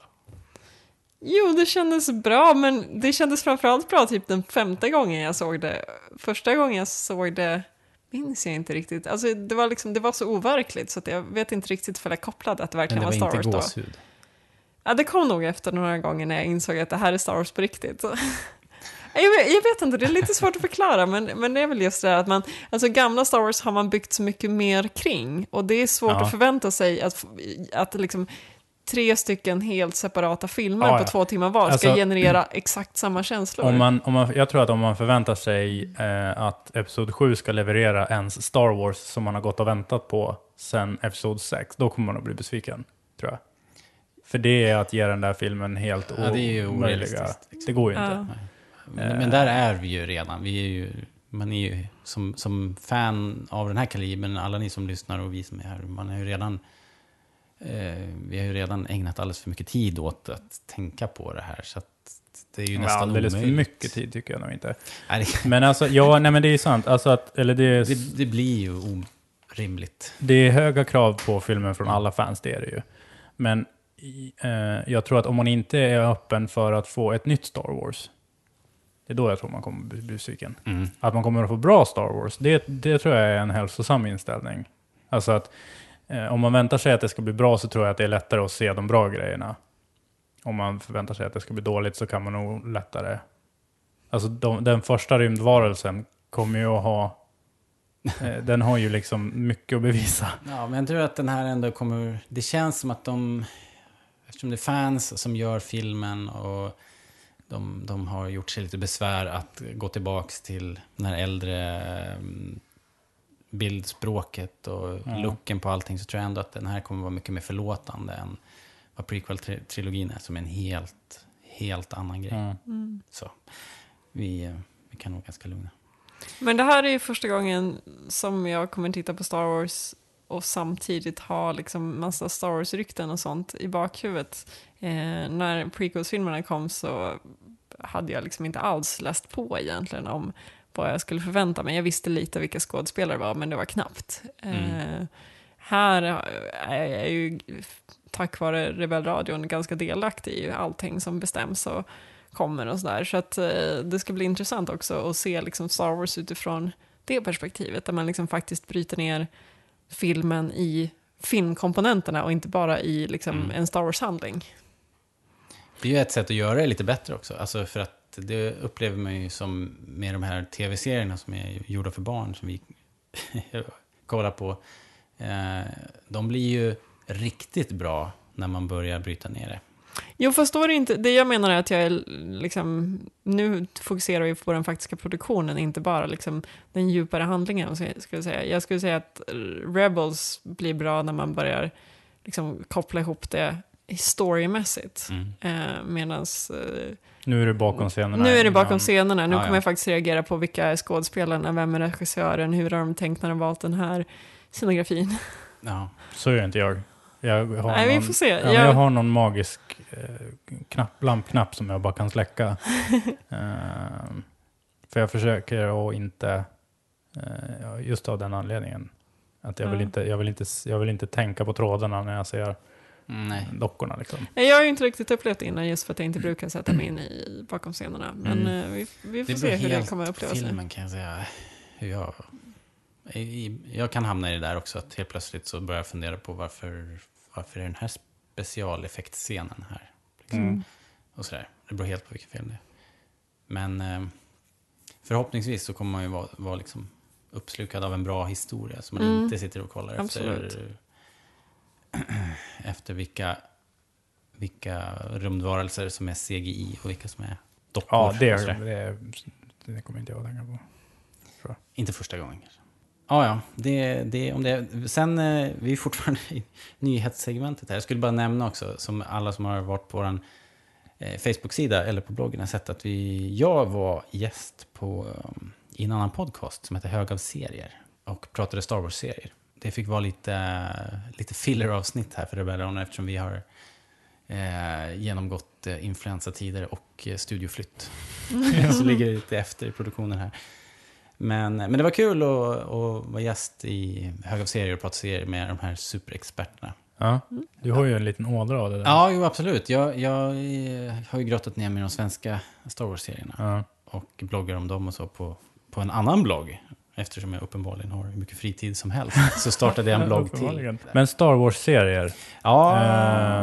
Jo, det kändes bra, men det kändes framförallt bra typ den femte gången jag såg det. Första gången jag såg det minns jag inte riktigt. Alltså, det, var liksom, det var så overkligt så jag vet inte riktigt för jag kopplade att det Men verkligen det var var Star Wars då. gåshud. Ja, det kom nog efter några gånger när jag insåg att det här är Star Wars på riktigt. Jag vet, jag vet inte, det är lite svårt att förklara, men, men det är väl just det här att man, alltså gamla Star Wars har man byggt så mycket mer kring, och det är svårt Ja. att förvänta sig att, att liksom tre stycken helt separata filmer Ja, på ja. två timmar var ska Alltså, generera exakt samma känslor. Om man, om man, jag tror att om man förväntar sig eh, att Episod 7 ska leverera ens Star Wars som man har gått och väntat på sen Episod 6, då kommer man att bli besviken, tror jag. För det är att ge den där filmen helt Ja, det är ju omöjliga. orealistiskt, liksom. Det går ju inte. Ja. Men, men där är vi ju redan. Vi är ju, man är ju som, som fan av den här kalibern, alla ni som lyssnar och vi som är här, man är ju redan... Eh, vi har ju redan ägnat alldeles för mycket tid åt att tänka på det här. Så att det är ju nästan alldeles omöjligt. för mycket tid tycker jag nog inte. Men alltså, ja, nej men det är ju sant. Alltså att, eller det är, det, det blir ju orimligt. det är höga krav på filmen från alla fans, det är det ju. Men eh, jag tror att om man inte är öppen för att få ett nytt Star Wars, det är då jag tror man kommer bli besviken. Mm. Att man kommer att få bra Star Wars, det, det tror jag är en hälsosam inställning. Alltså att Eh, om man väntar sig att det ska bli bra så tror jag att det är lättare att se de bra grejerna. Om man förväntar sig att det ska bli dåligt så kan man nog lättare... Alltså de, den första rymdvarelsen kommer ju att ha... Eh, den har ju liksom mycket att bevisa. Ja, men jag tror att den här ändå kommer... Det känns som att de... Eftersom det är fans som gör filmen och de, de har gjort sig lite besvär att gå tillbaks till den här äldre mm, bildspråket och Ja. looken på allting så tror jag ändå att den här kommer vara mycket mer förlåtande än vad prequel-trilogin är som är en helt, helt annan grej. Ja. Mm. Så vi, vi kan nog ganska lugna. Men det här är ju första gången som jag kommer titta på Star Wars och samtidigt ha liksom massa Star Wars-rykten och sånt i bakhuvudet. Eh, när prequels-filmerna kom så hade jag liksom inte alls läst på egentligen om vad jag skulle förvänta mig. Jag visste lite vilka skådespelare det var, men det var knappt. Eh, här är jag ju tack vare Rebellradion ganska delaktig i allting som bestäms och kommer och sådär. Så att eh, det ska bli intressant också att se liksom Star Wars utifrån det perspektivet, där man liksom faktiskt bryter ner filmen i filmkomponenterna och inte bara i liksom Mm. en Star Wars-handling. Det är ju ett sätt att göra det lite bättre också. Alltså för att det upplever man ju som med de här tv-serierna som är gjorda för barn som vi kollar på. Eh, de blir ju riktigt bra när man börjar bryta ner det. Jo, fast då är det inte, det jag menar är att jag är liksom, nu fokuserar vi på den faktiska produktionen, inte bara liksom den djupare handlingen. Skulle jag skulle säga. Jag skulle säga att Rebels blir bra när man börjar liksom koppla ihop det storymässigt. Mm. Eh, medans, eh, Nu är det bakom scenerna. nu är det bakom innan- scenerna, nu Ja, kommer ja. jag faktiskt reagera på vilka är skådespelarna, vem är regissören, hur har de tänkt när de valt den här scenografin. Ja. Så gör inte jag. Jag har, Nej, vi någon, får se. Ja, Jag- jag har någon magisk eh, knapp, lampknapp som jag bara kan släcka. Ehm, för jag försöker att inte, eh, just av den anledningen, att jag, vill Ja. inte, jag, vill inte, jag vill inte tänka på trådarna när jag ser Mm, Nej. dockorna. Liksom. Jag har ju inte riktigt upplevt det innan just för att jag inte brukar sätta mig in i bakom scenerna. Men Mm. eh, vi, vi får se hur det kommer att upplevas. filmen kan jag säga. Hur jag, i- jag kan hamna i det där också, att helt plötsligt så börjar jag fundera på varför, varför är den här specialeffektscenen här? Liksom. Mm. Och sådär. Det beror helt på vilken film det är. Men eh, förhoppningsvis så kommer man ju vara, vara liksom uppslukad av en bra historia. Så man Mm. inte sitter och kollar Absolut. efter, efter vilka, vilka rymdvarelser som är CGI och vilka som är dockor. Ja, det, sådär. det, det kommer inte jag att tänka på. Inte första gången kanske. Ja, ja. Det, det, om det, sen, eh, vi är fortfarande i nyhetssegmentet här. Jag skulle bara nämna också, som alla som har varit på vår eh, Facebook-sida eller på bloggen har sett att vi, jag var gäst på, um, i en annan podcast som heter Hög av serier och pratade Star Wars-serier. Det fick vara lite, lite filler-avsnitt här för Rebellion eftersom vi har eh, genomgått eh, influensatider och eh, studioflytt. Så ligger lite efter i produktionen här. Men, men det var kul att, att vara gäst i Hög av serier och prata serier med de här superexperterna. Ja, du har ju en liten ådra av det där. Ja, jo, absolut. Jag, jag eh, har ju grottat ner mig i de svenska Star Wars-serierna Ja. och bloggar om dem och så på, på en annan blogg. Eftersom jag uppenbarligen har hur mycket fritid som helst så startade jag en blogg till. Men Star Wars-serier, Ja,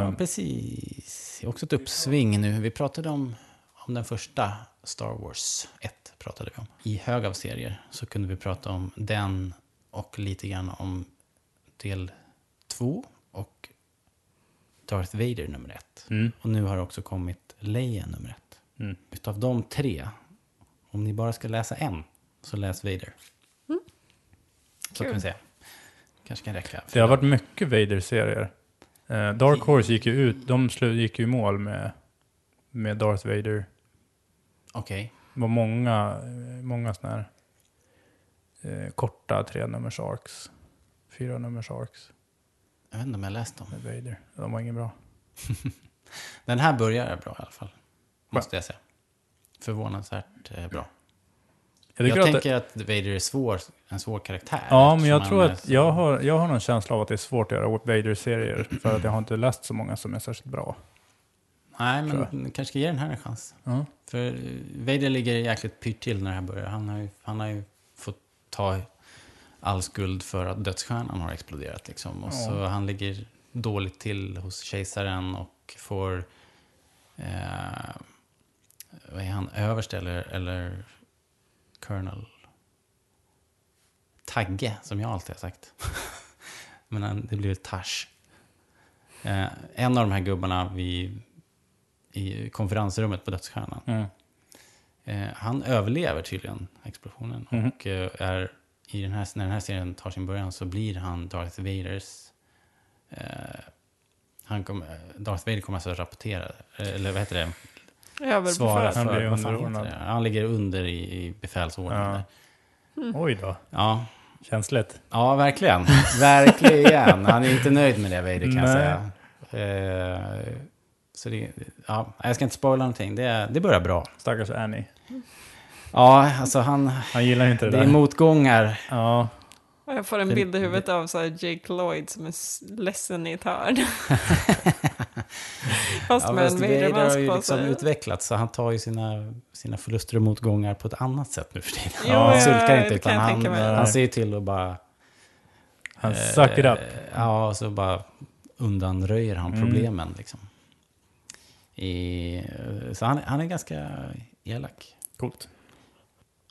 Eh. precis. Också ett uppsving nu. Vi pratade om, om den första Star Wars 1. Pratade vi om. I hög av serier så kunde vi prata om den och lite grann om del 2 och Darth Vader nummer 1. mm. Och nu har det också kommit Leia nummer 1. Mm. Utav de tre, om ni bara ska läsa en, så läs Vader. Så Kul. kan vi säga. Kanske kan räcka. det har varit mycket Vader-serier. Eh, Dark Horse gick ju ut, de gick ju i mål med, med Darth Vader. Okej. Det var många, eh, många sådana här eh, korta tre nummers arcs. Fyra nummers arcs Jag vet inte om jag läst dem. med Vader. De var inget bra. Den här börjar bra i alla fall. Måste jag säga. Förvånansvärt eh, bra. Jag, Jag, att det, tänker att Vader är svår, en svår karaktär. ja, men jag tror att så- jag har, jag har någon känsla av att det är svårt att göra Vader-serier. För att jag har inte läst så många som är särskilt bra. Nej, men kanske ska ge den här en chans. Ja. För eh, Vader ligger jäkligt pyrt till när det här börjar. Han har ju, han har ju fått ta all skuld för att dödsstjärnan har exploderat. Liksom. Och Ja. så han ligger dåligt till hos kejsaren och får... Eh, vad är han? Överste eller, eller Colonel? Tagge, som jag alltid har sagt. Men han, det blir Tash. Eh, en av de här gubbarna vid, i konferensrummet på Dödsstjärnan. Mm. Eh, han överlever tydligen explosionen. Mhm. Och eh, är, i den här, när den här serien tar sin början så blir han Darth Vaders... Eh, han kom, Darth Vader kommer alltså att rapportera, eller vad heter det? Svara Överbefäl. Han för, blir vad fan heter underordnad. det? Han ligger under i, i befälsordningen. Ja. där. Oj då, Ja. känsligt. ja, verkligen. verkligen. Han är inte nöjd med det, Vader, kan jag säga. Eh, så det, ja, jag ska inte spoila någonting. Det, det börjar bra. Stackars Annie. Ja, alltså han... Han gillar inte det, Det är där. motgångar. Ja, Jag får en bild i huvudet av så här Jake Lloyd som är s- ledsen i ett hörn. Fast Ja, med en Vader har ju liksom utvecklats, så han tar ju sina, sina förluster och motgångar på ett annat sätt nu för tiden. Jo, han ja, sulkar inte, utan han, tänka mig. han ser ju till att bara... han eh, suck it up. Ja, och så bara undanröjer han Mm. problemen. Liksom. I, så han, han är ganska elak. Coolt.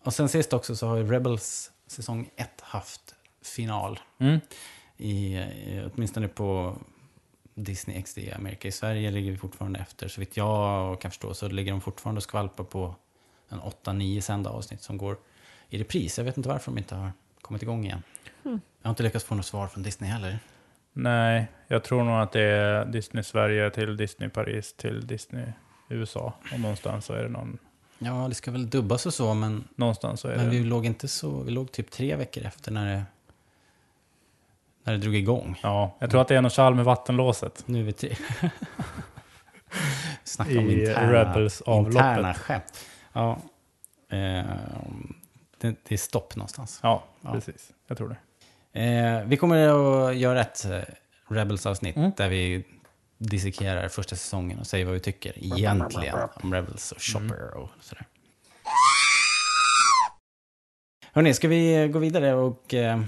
Och sen sist också så har ju Rebels säsong 1 haft final. Mm. I, i, åtminstone på Disney XD i Amerika. I Sverige ligger vi fortfarande efter. Så vitt jag kan förstå så ligger de fortfarande och skvalpar på en 8-9 sända avsnitt som går i repris. Jag vet inte varför de inte har kommit igång igen. Hmm. Jag har inte lyckats få något svar från Disney heller. Nej, jag tror nog att det är Disney Sverige till Disney Paris till Disney USA. Och någonstans så är det någon... Ja, det ska väl dubbas och så, men, Någonstans så är men det... vi låg inte så... Vi låg typ tre veckor efter när det, när det drog igång. Ja, jag tror att det är något tjall med vattenlåset. Nu är vi tre. Snacka om I interna, interna skämt. Ja. Eh, det, det är stopp någonstans. Ja, Ja. precis. Jag tror det. Eh, vi kommer att göra ett eh, Rebels-avsnitt Mm. där vi dissekerar första säsongen och säger vad vi tycker egentligen om Rebels och Chopper och sådär. Hörni, ska vi gå vidare och eh,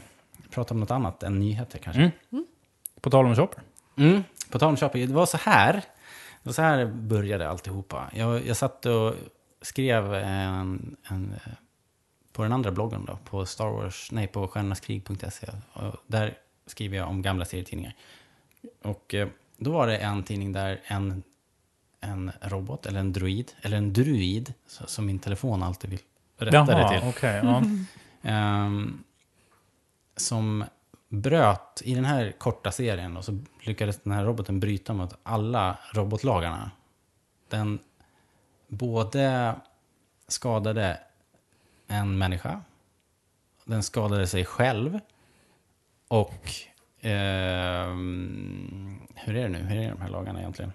prata om något annat än nyheter kanske? Mm. På tal om shopper. Mm, på tal om Chopper, det var så här. Det var så här började alltihopa. Jag, jag satt och skrev en, en, på den andra bloggen då, på Star Wars, nej på stjärnornaskrig.se. Där skriver jag om gamla serietidningar. Och eh, då var det en tidning där en, en robot, eller en droid, eller en druid, som min telefon alltid vill rätta det Jaha, till. okej. ja. Ehm, som bröt i den här korta serien och så lyckades den här roboten bryta mot alla robotlagarna. Den både skadade en människa, den skadade sig själv och eh, hur är det nu? Hur är de här lagarna egentligen?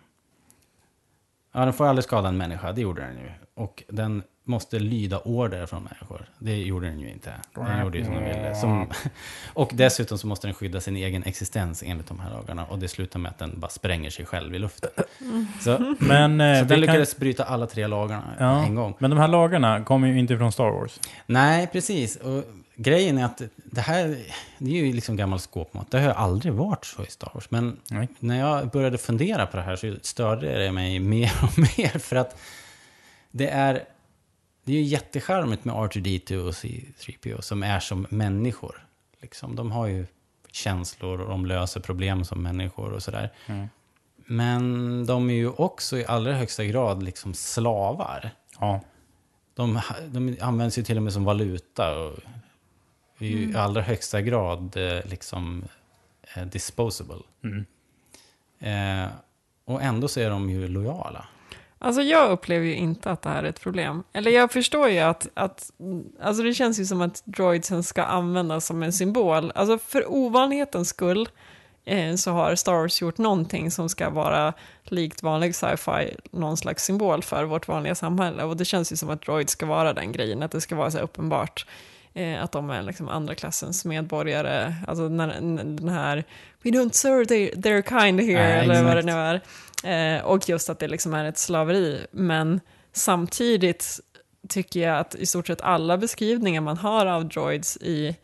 Ja, den får aldrig skada en människa, det gjorde den ju. Och den måste lyda order från människor. Det gjorde den ju inte. Den gjorde ju som den ville. Som, och dessutom så måste den skydda sin egen existens enligt de här lagarna. Och det slutar med att den bara spränger sig själv i luften. Så, Men, eh, så den kan- lyckades bryta alla tre lagarna Ja. en gång. Men de här lagarna kommer ju inte från Star Wars. Nej, precis. Och grejen är att det här, det är ju liksom gammal skåpmat. Det har ju aldrig varit så i Star Wars. Men Nej. när jag började fundera på det här så störde det mig mer och mer. För att det är, det är ju jättecharmigt med R2D2 och C3PO som är som människor. Liksom, de har ju känslor och de löser problem som människor och sådär. Mm. Men de är ju också i allra högsta grad liksom slavar. Ja. De, de används ju till och med som valuta. Och är ju i allra högsta grad eh, liksom eh, disposable. Mm. Eh, och ändå så är de ju lojala. Alltså jag upplever ju inte att det här är ett problem. Eller jag förstår ju att, att alltså det känns ju som att droidsen ska användas som en symbol. Alltså för ovanlighetens skull eh, så har Star Wars gjort någonting som ska vara likt vanlig sci-fi, någon slags symbol för vårt vanliga samhälle. Och det känns ju som att droid ska vara den grejen, att det ska vara så här uppenbart att de är liksom andra klassens medborgare. Alltså när, när den här We don't serve their, their kind here, Nej, eller vad det exakt. nu är. Eh, och just att det liksom är ett slaveri. Men samtidigt tycker jag att i stort sett alla beskrivningar man har av droids i,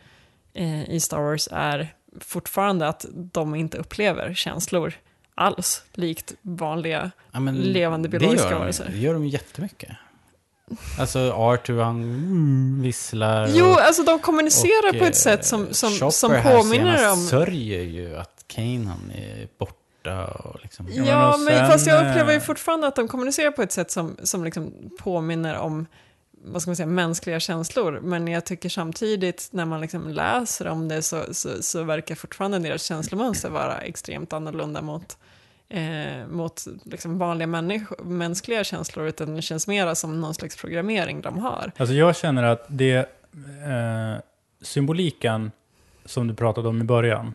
eh, i Star Wars är fortfarande att de inte upplever känslor alls, likt vanliga. Ja, Levande biologiska varelser. Det gör de jättemycket. Alltså Arthur han mm, visslar. Jo, och, alltså de kommunicerar och, på ett eh, sätt som, som, Chopper som påminner om... sörjer ju att Kanan är borta och liksom... Ja, men Ja, men sen, fast jag upplever ju eh, fortfarande att de kommunicerar på ett sätt som, som liksom påminner om vad ska man säga, mänskliga känslor. Men jag tycker samtidigt när man liksom läser om det så, så, så verkar fortfarande deras känslomönster vara extremt annorlunda mot, eh, mot liksom vanliga mänskliga känslor. Utan det känns mera som någon slags programmering de har. Alltså jag känner att det eh, symboliken som du pratade om i början.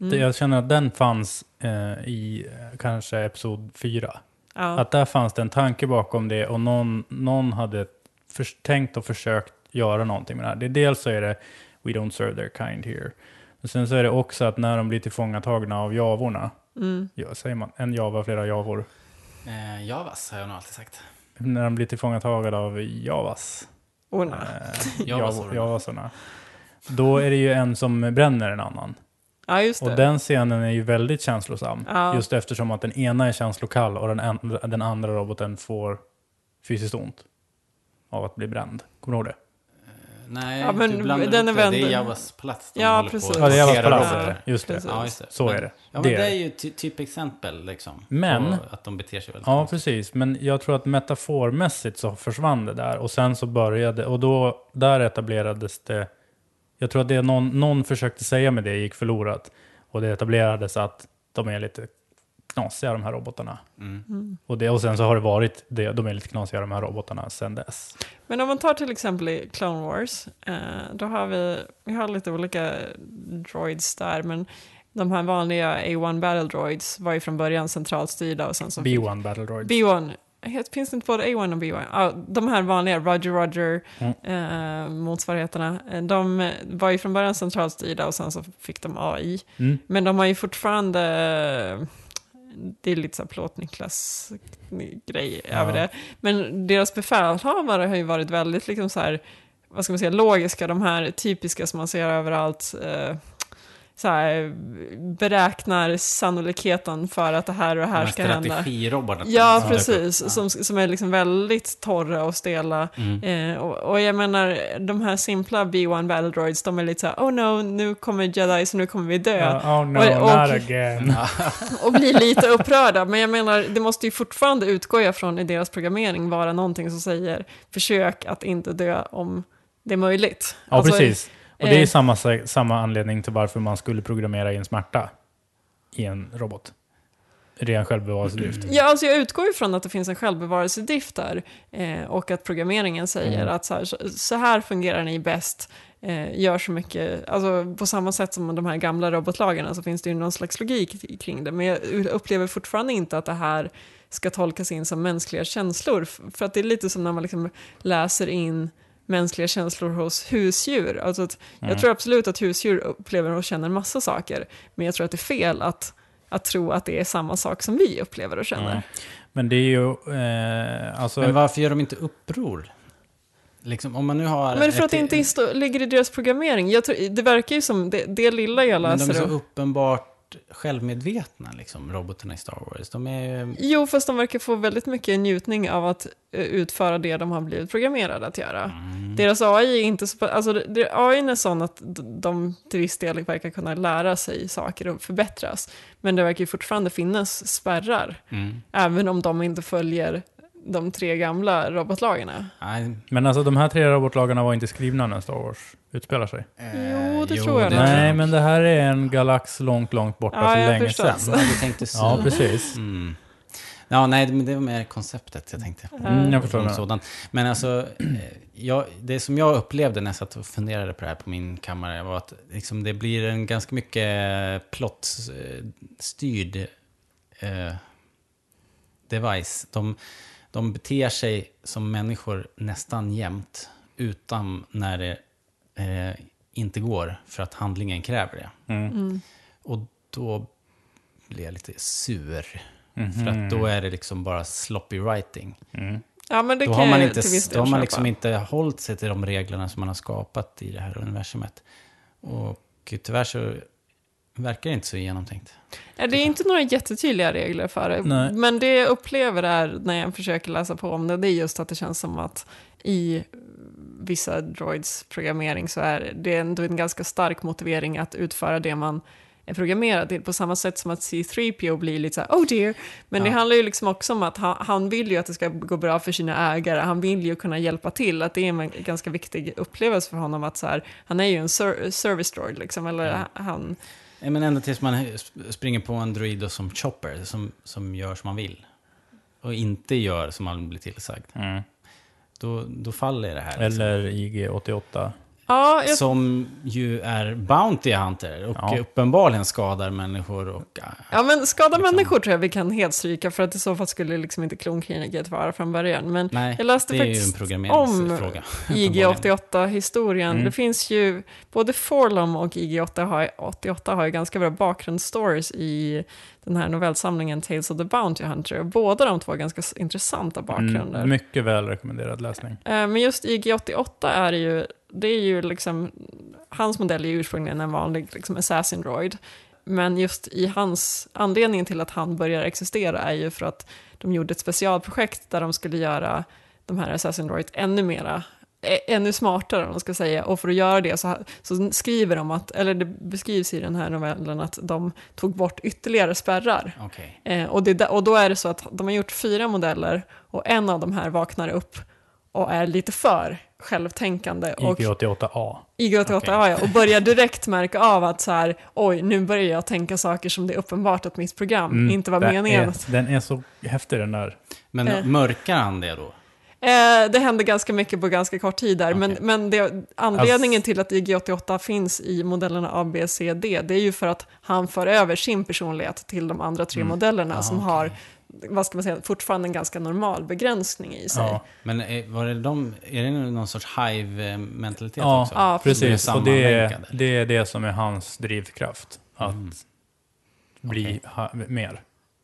Mm. Det, jag känner att den fanns eh, i kanske episod 4. ja. Att där fanns det en tanke bakom det och någon, någon hade för, tänkt och försökt göra någonting med det här. Det, dels så är det We don't serve their kind here. Och sen så är det också att när de blir tillfångatagna av javorna, mm. ja, säger man en java, flera javor. Eh, Javas har jag nog alltid sagt. När de blir tillfångatagade av javas, nej. eh, Javasorna. jav- javasorna, då är det ju en som bränner en annan. Ja, just det. Och den scenen är ju väldigt känslosam. Ja. Just eftersom att den ena är känslokall och den, en, den andra roboten får fysiskt ont av att bli bränd. Kommer du ihåg det? Nej, Ja, men du blandar den är det. Det är vänd- Javas plats de Ja, precis. på Ja, det är Javas palats. robotar. Just det. Ja, just det. Så men, är det. Ja, men Det det, är ju ty typexempel liksom. Men- att de beter sig väldigt Ja, konstigt. precis. Men jag tror att metaformässigt så försvann det där. Och sen så började, och då, där etablerades det, jag tror att det någon, någon försökte säga med det gick förlorat. Och det etablerades att de är lite knasiga de här robotarna. Mm. Och, det, och sen så har det varit det, de är lite knasiga de här robotarna sen dess. Men om man tar till exempel i Clone Wars, eh, då har vi, vi har lite olika droids där, men de här vanliga A1 Battle Droids var ju från början centralt styrda och sen så... fick- B1 Battle Droids. B1, het- finns det inte både A1 och B1? Ja, de här vanliga Roger Roger Mm. eh, motsvarigheterna, eh, de var ju från början centralt styrda och sen så fick de AI. Mm. Men de har ju fortfarande, det är lite så plåtniklas-grej Ja. över det. Men deras befälhavare har ju varit väldigt liksom så här, vad ska man säga, logiska, de här typiska som man ser överallt. Eh, så här, beräknar sannolikheten för att det här och det här ska hända. strategirobotarna. Ja, precis. upp. Som, som är liksom väldigt torra och stela. Mm. Eh, och, och jag menar, de här simpla B1 Battle Droids, de är lite så här, oh no, nu kommer Jedi så nu kommer vi dö. Ja, oh no, Och- och- not again. Och blir lite upprörda. Men jag menar, det måste ju fortfarande utgå jag från i deras programmering vara någonting som säger, försök att inte dö om det är möjligt. Ja, Alltså, precis. Och det är eh, samma, samma anledning till varför man skulle programmera in smärta i en robot. Ren självbevarelsedrift. Ja, alltså jag utgår ju från att det finns en självbevarelsedrift där eh, och att programmeringen säger Mm. att så här, så, här fungerar ni bäst, eh, gör så mycket, alltså på samma sätt som de här gamla robotlagarna så finns det ju någon slags logik kring det, men jag upplever fortfarande inte att det här ska tolkas in som mänskliga känslor, för att det är lite som när man liksom läser in mänskliga känslor hos husdjur. Alltså att Mm. Jag tror absolut att husdjur upplever och känner massa saker, men jag tror att det är fel att, att tro att det är samma sak som vi upplever och känner. Mm. Men det är ju, eh, alltså... Men varför gör de inte uppror? Liksom, om man nu har... Men för att ett- det inte ligger i deras programmering. Jag tror, det verkar ju som, det, det lilla jag Men de är läser... så och- uppenbart självmedvetna, liksom, robotarna i Star Wars. De är. Jo, fast de verkar få väldigt mycket njutning av att eh, utföra det de har blivit programmerade att göra. Mm. Deras AI är inte så... Alltså, det- AI är sån att de till viss del verkar kunna lära sig saker och förbättras. Men det verkar ju fortfarande finnas spärrar, Mm. även om de inte följer de tre gamla robotlagarna. Nej, Men alltså de här tre robotlagarna var inte skrivna när Star Wars utspelar sig. Jo, det tror jag nog. Nej, jag. men det här är en galax långt, långt borta Ja, för jag länge förstår. sedan. Ja, du tänkte så. Ja, precis. Mm. Ja, nej, men det var mer konceptet jag tänkte. Mm, jag förstår Som det. sådan. Men alltså, eh, jag, det som jag upplevde när jag satt och funderade på det här på min kammare var att liksom, det blir en ganska mycket plottstyrd eh, device. De, de beter sig som människor nästan jämt, utan när det eh, inte går för att handlingen kräver det. Mm. Mm. Och då blir jag lite sur. Mhm. För att då är det liksom bara sloppy writing. Mm. Ja, men det Då kan har man, inte, då har man liksom inte hållit sig till de reglerna som man har skapat i det här universumet. Och tyvärr så verkar det inte så genomtänkt. Ja, det är inte några jättetydliga regler för det. Nej. Men det jag upplever är, när jag försöker läsa på om det, det är just att det känns som att i vissa droids programmering så är det ändå en ganska stark motivering att utföra det man är programmerad till. På samma sätt som att C3PO blir lite så här, oh dear. Men det Ja. handlar ju liksom också om att han, han vill ju att det ska gå bra för sina ägare. Han vill ju kunna hjälpa till. Att det är en ganska viktig upplevelse för honom att så här, han är ju en ser- service droid liksom. Eller Ja. han, Men ända tills man sp- springer på en droid som chopper, som, som gör som man vill. Och inte gör som man blir tillsagd. Mm. Då, då faller det här. liksom. Eller IG-88. Ja, jag Som ju är Bounty Hunter och Ja. uppenbarligen skadar människor och... äh, Ja, men skada Liksom. människor tror jag vi kan helt stryka för att i så fall skulle liksom inte klonkriget vara från början. Men Nej, jag läste det är ju en faktiskt programmeringsfråga. IG-88-historien. Mm. Det finns ju, både Forlom och IG-88 har, 88 har ju ganska bra bakgrundsstories i den här novellsamlingen Tales of the Bounty Hunter. Båda de två har ganska intressanta bakgrunder. Mm, mycket väl rekommenderad läsning. Eh, Men just IG-88 är ju, det är ju liksom, hans modell är ju ursprungligen en vanlig liksom assassin droid. Men just i hans, anledningen till att han börjar existera är ju för att de gjorde ett specialprojekt där de skulle göra de här assassin droids ännu mera ännu smartare om man ska säga. Och för att göra det så, så skriver de att, eller det beskrivs i den här novellen att de tog bort ytterligare spärrar. Okej. Eh, och, det, och då är det så att de har gjort fyra modeller och en av de här vaknar upp och är lite för självtänkande. Och IG88A. IG88 Okej. ja, och börjar direkt märka av att så här, oj, nu börjar jag tänka saker som det är uppenbart att mitt program Mm, inte var meningen. Är, den är så häftig den där. Men Eh. mörkar han det då? Eh, det hände ganska mycket på ganska kort tid där, men, Okej. men det, anledningen Alltså- till att IG88 finns i modellerna A, B, C, D, det är ju för att han för över sin personlighet till de andra tre Mm. modellerna Ah, som okej. har, vad ska man säga, fortfarande en ganska normal begränsning i sig. Ja, Men är, var det de, är det någon sorts hive-mentalitet ja också? Ja, precis. Är Och det är, det är det som är hans drivkraft. Att Mm. bli Okej. ha, mer.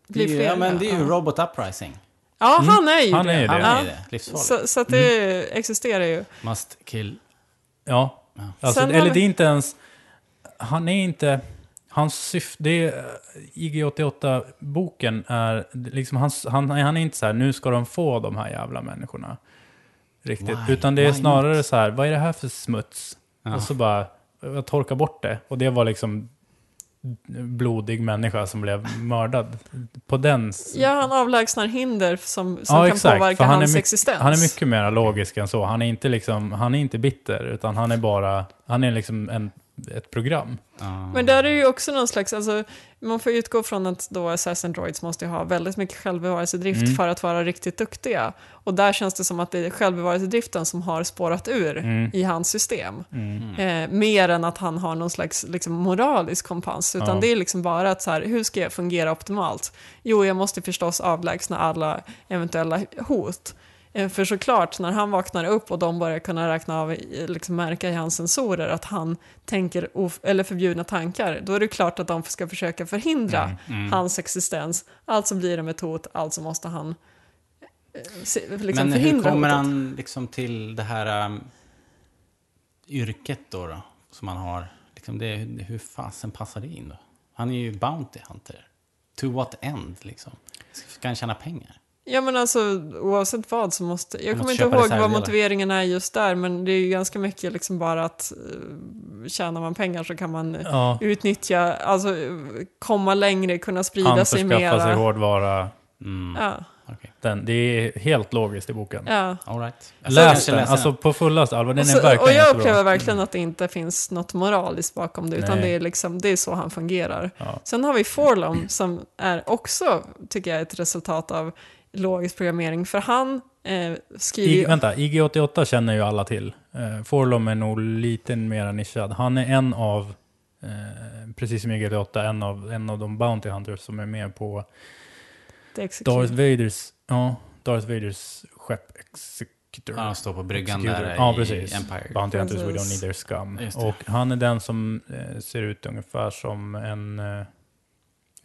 Det ju- Blir ja, fler, men det är ju ja. Robot Uprising. Ja, Mm. han är ju Han det. är ju Han det. är ju det. Livsfarligt. Så, så att det existerar ju. Must kill. Ja, Ja. alltså, eller vi- det är inte ens... Han är inte... Hans syfte... Det är, IG88-boken är... Liksom hans, han, han är inte så här, nu ska de få de här jävla människorna. Riktigt. Why? Utan det är Why snarare not? så här, vad är det här för smuts? Ja. Och så bara, jag torkar bort det. Och det var liksom blodig människa som blev mördad. På den... Ja, han avlägsnar hinder som, som Ja, kan exakt, påverka han hans existens. Han är mycket mer logisk än så. Han är inte liksom, han är inte bitter, utan han är bara, han är liksom en, ett program. Ja. Men där är ju också någon slags, alltså, man får utgå från att då Assassin Droids måste ha väldigt mycket självbevarelsedrift Mm. för att vara riktigt duktiga. Och där känns det som att det är självbevarelsedriften som har spårat ur Mm. i hans system. Mm. Eh, mer än att han har någon slags liksom, moralisk kompass. Utan Ja. det är liksom bara att så här, hur ska jag fungera optimalt? Jo, jag måste förstås avlägsna alla eventuella hot. Eh, För såklart, när han vaknar upp och de börjar kunna räkna av, i- liksom märka i hans sensorer att han tänker eller förbjudna tankar, då är det klart att de ska försöka förhindra Mm. Mm. hans existens. Alltså blir de ett hot, alltså måste han eh, liksom Men hur kommer hotet. han liksom till det här um, yrket då, då? Som han har. Liksom det, hur fasen passar det in då? Han är ju Bounty Hunter. To what end liksom? Ska han tjäna pengar? Ja men alltså oavsett vad så måste, jag Man kommer måste inte ihåg vad motiveringen är just där men det är ju ganska mycket liksom bara att uh, tjänar man pengar så kan man eh, Ja, utnyttja, alltså eh, komma längre, kunna sprida sig mera. sig hårdvara. Mm. Ja, okej. Den, det är helt logiskt i boken. ja. All right. Läs den, alltså på fullaste allvar. Den Och, är så, verkligen och jag upplever verkligen att det inte finns något moraliskt bakom det, utan Nej. det är, liksom, det är så han fungerar. Ja. Sen har vi Forlom som är också, tycker jag, ett resultat av logisk programmering, för han eh, skriver I, ju... vänta, IG88 känner ju alla till. Uh, Forlom är nog lite mer nischad. Han är en av, eh, precis som IG88, en av, en av de Bounty Hunters som är med på. Darth Vaders, ja, Darth Vaders skepp Executor. Ja, han står på bryggan Executor. där ja, i precis. Empire. Bounty Hunters, we don't need their scum. Och han är den som eh, ser ut ungefär som en... Eh,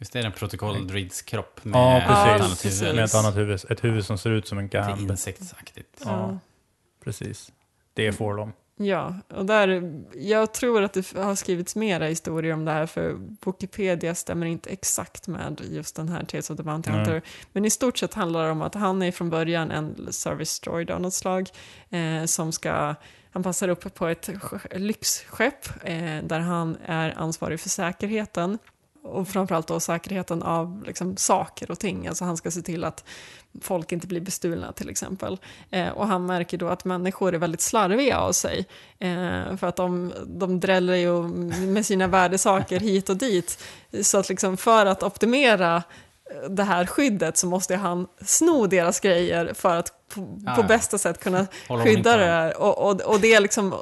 Visst är det en protokolldrids kropp med ja, ett precis. annat precis. huvud? Med ett annat huvud. Ett huvud som ser ut som en Lite gamb. insektsaktigt. Ja, precis. Det är Forlom. Ja, och där, jag tror att det har skrivits mera historier om det här, för Wikipedia stämmer inte exakt med just den här Tales of the Bounty. Hunter. Men i stort sett handlar det om att han är från början en service droid av något slag, eh, som ska, han passar upp på ett sk- lyxskepp, eh, där han är ansvarig för säkerheten. Och framförallt då säkerheten av liksom, saker och ting. Alltså han ska se till att folk inte blir bestulna till exempel. Eh, och han märker då att människor är väldigt slarviga av sig. Eh, för att de, de dräller ju med sina värdesaker hit och dit. Så att liksom för att optimera det här skyddet så måste han sno deras grejer för att på, Ja, på ja. bästa sätt kunna skydda det här. Och, och, och det är liksom,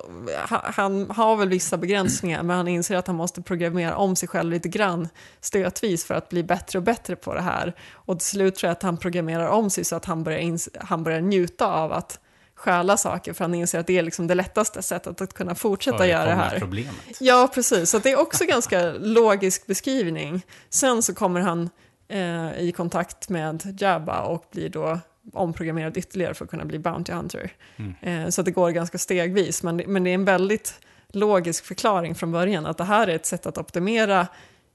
ha- han har väl vissa begränsningar men han inser att han måste programmera om sig själv lite grann stötvis för att bli bättre och bättre på det här. Och till slut tror jag att han programmerar om sig så att han börjar, han börjar njuta av att stjäla saker för han inser att det är liksom det lättaste sättet att kunna fortsätta göra det här. problemet. Ja, precis. Så det är också ganska logisk beskrivning. Sen så kommer han eh, i kontakt med Jabba och blir då omprogrammerad ytterligare för att kunna bli Bounty Hunter. Mm. Eh, så det går ganska stegvis, men, men det är en väldigt logisk förklaring från början att det här är ett sätt att optimera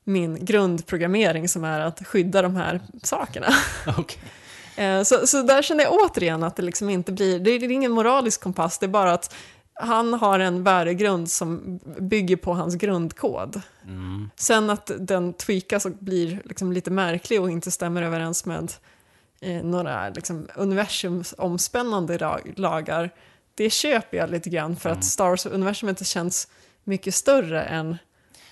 min grundprogrammering som är att skydda de här sakerna. Okej. Eh, Så, så där känner jag återigen att det liksom inte blir, det är ingen moralisk kompass, det är bara att han har en värdegrund som bygger på hans grundkod. Mm. Sen att den tweakas och blir liksom lite märklig och inte stämmer överens med eh, några liksom, universumsomspännande ra- lagar, det köper jag lite grann för Mm. att Star Wars-universumet känns mycket större än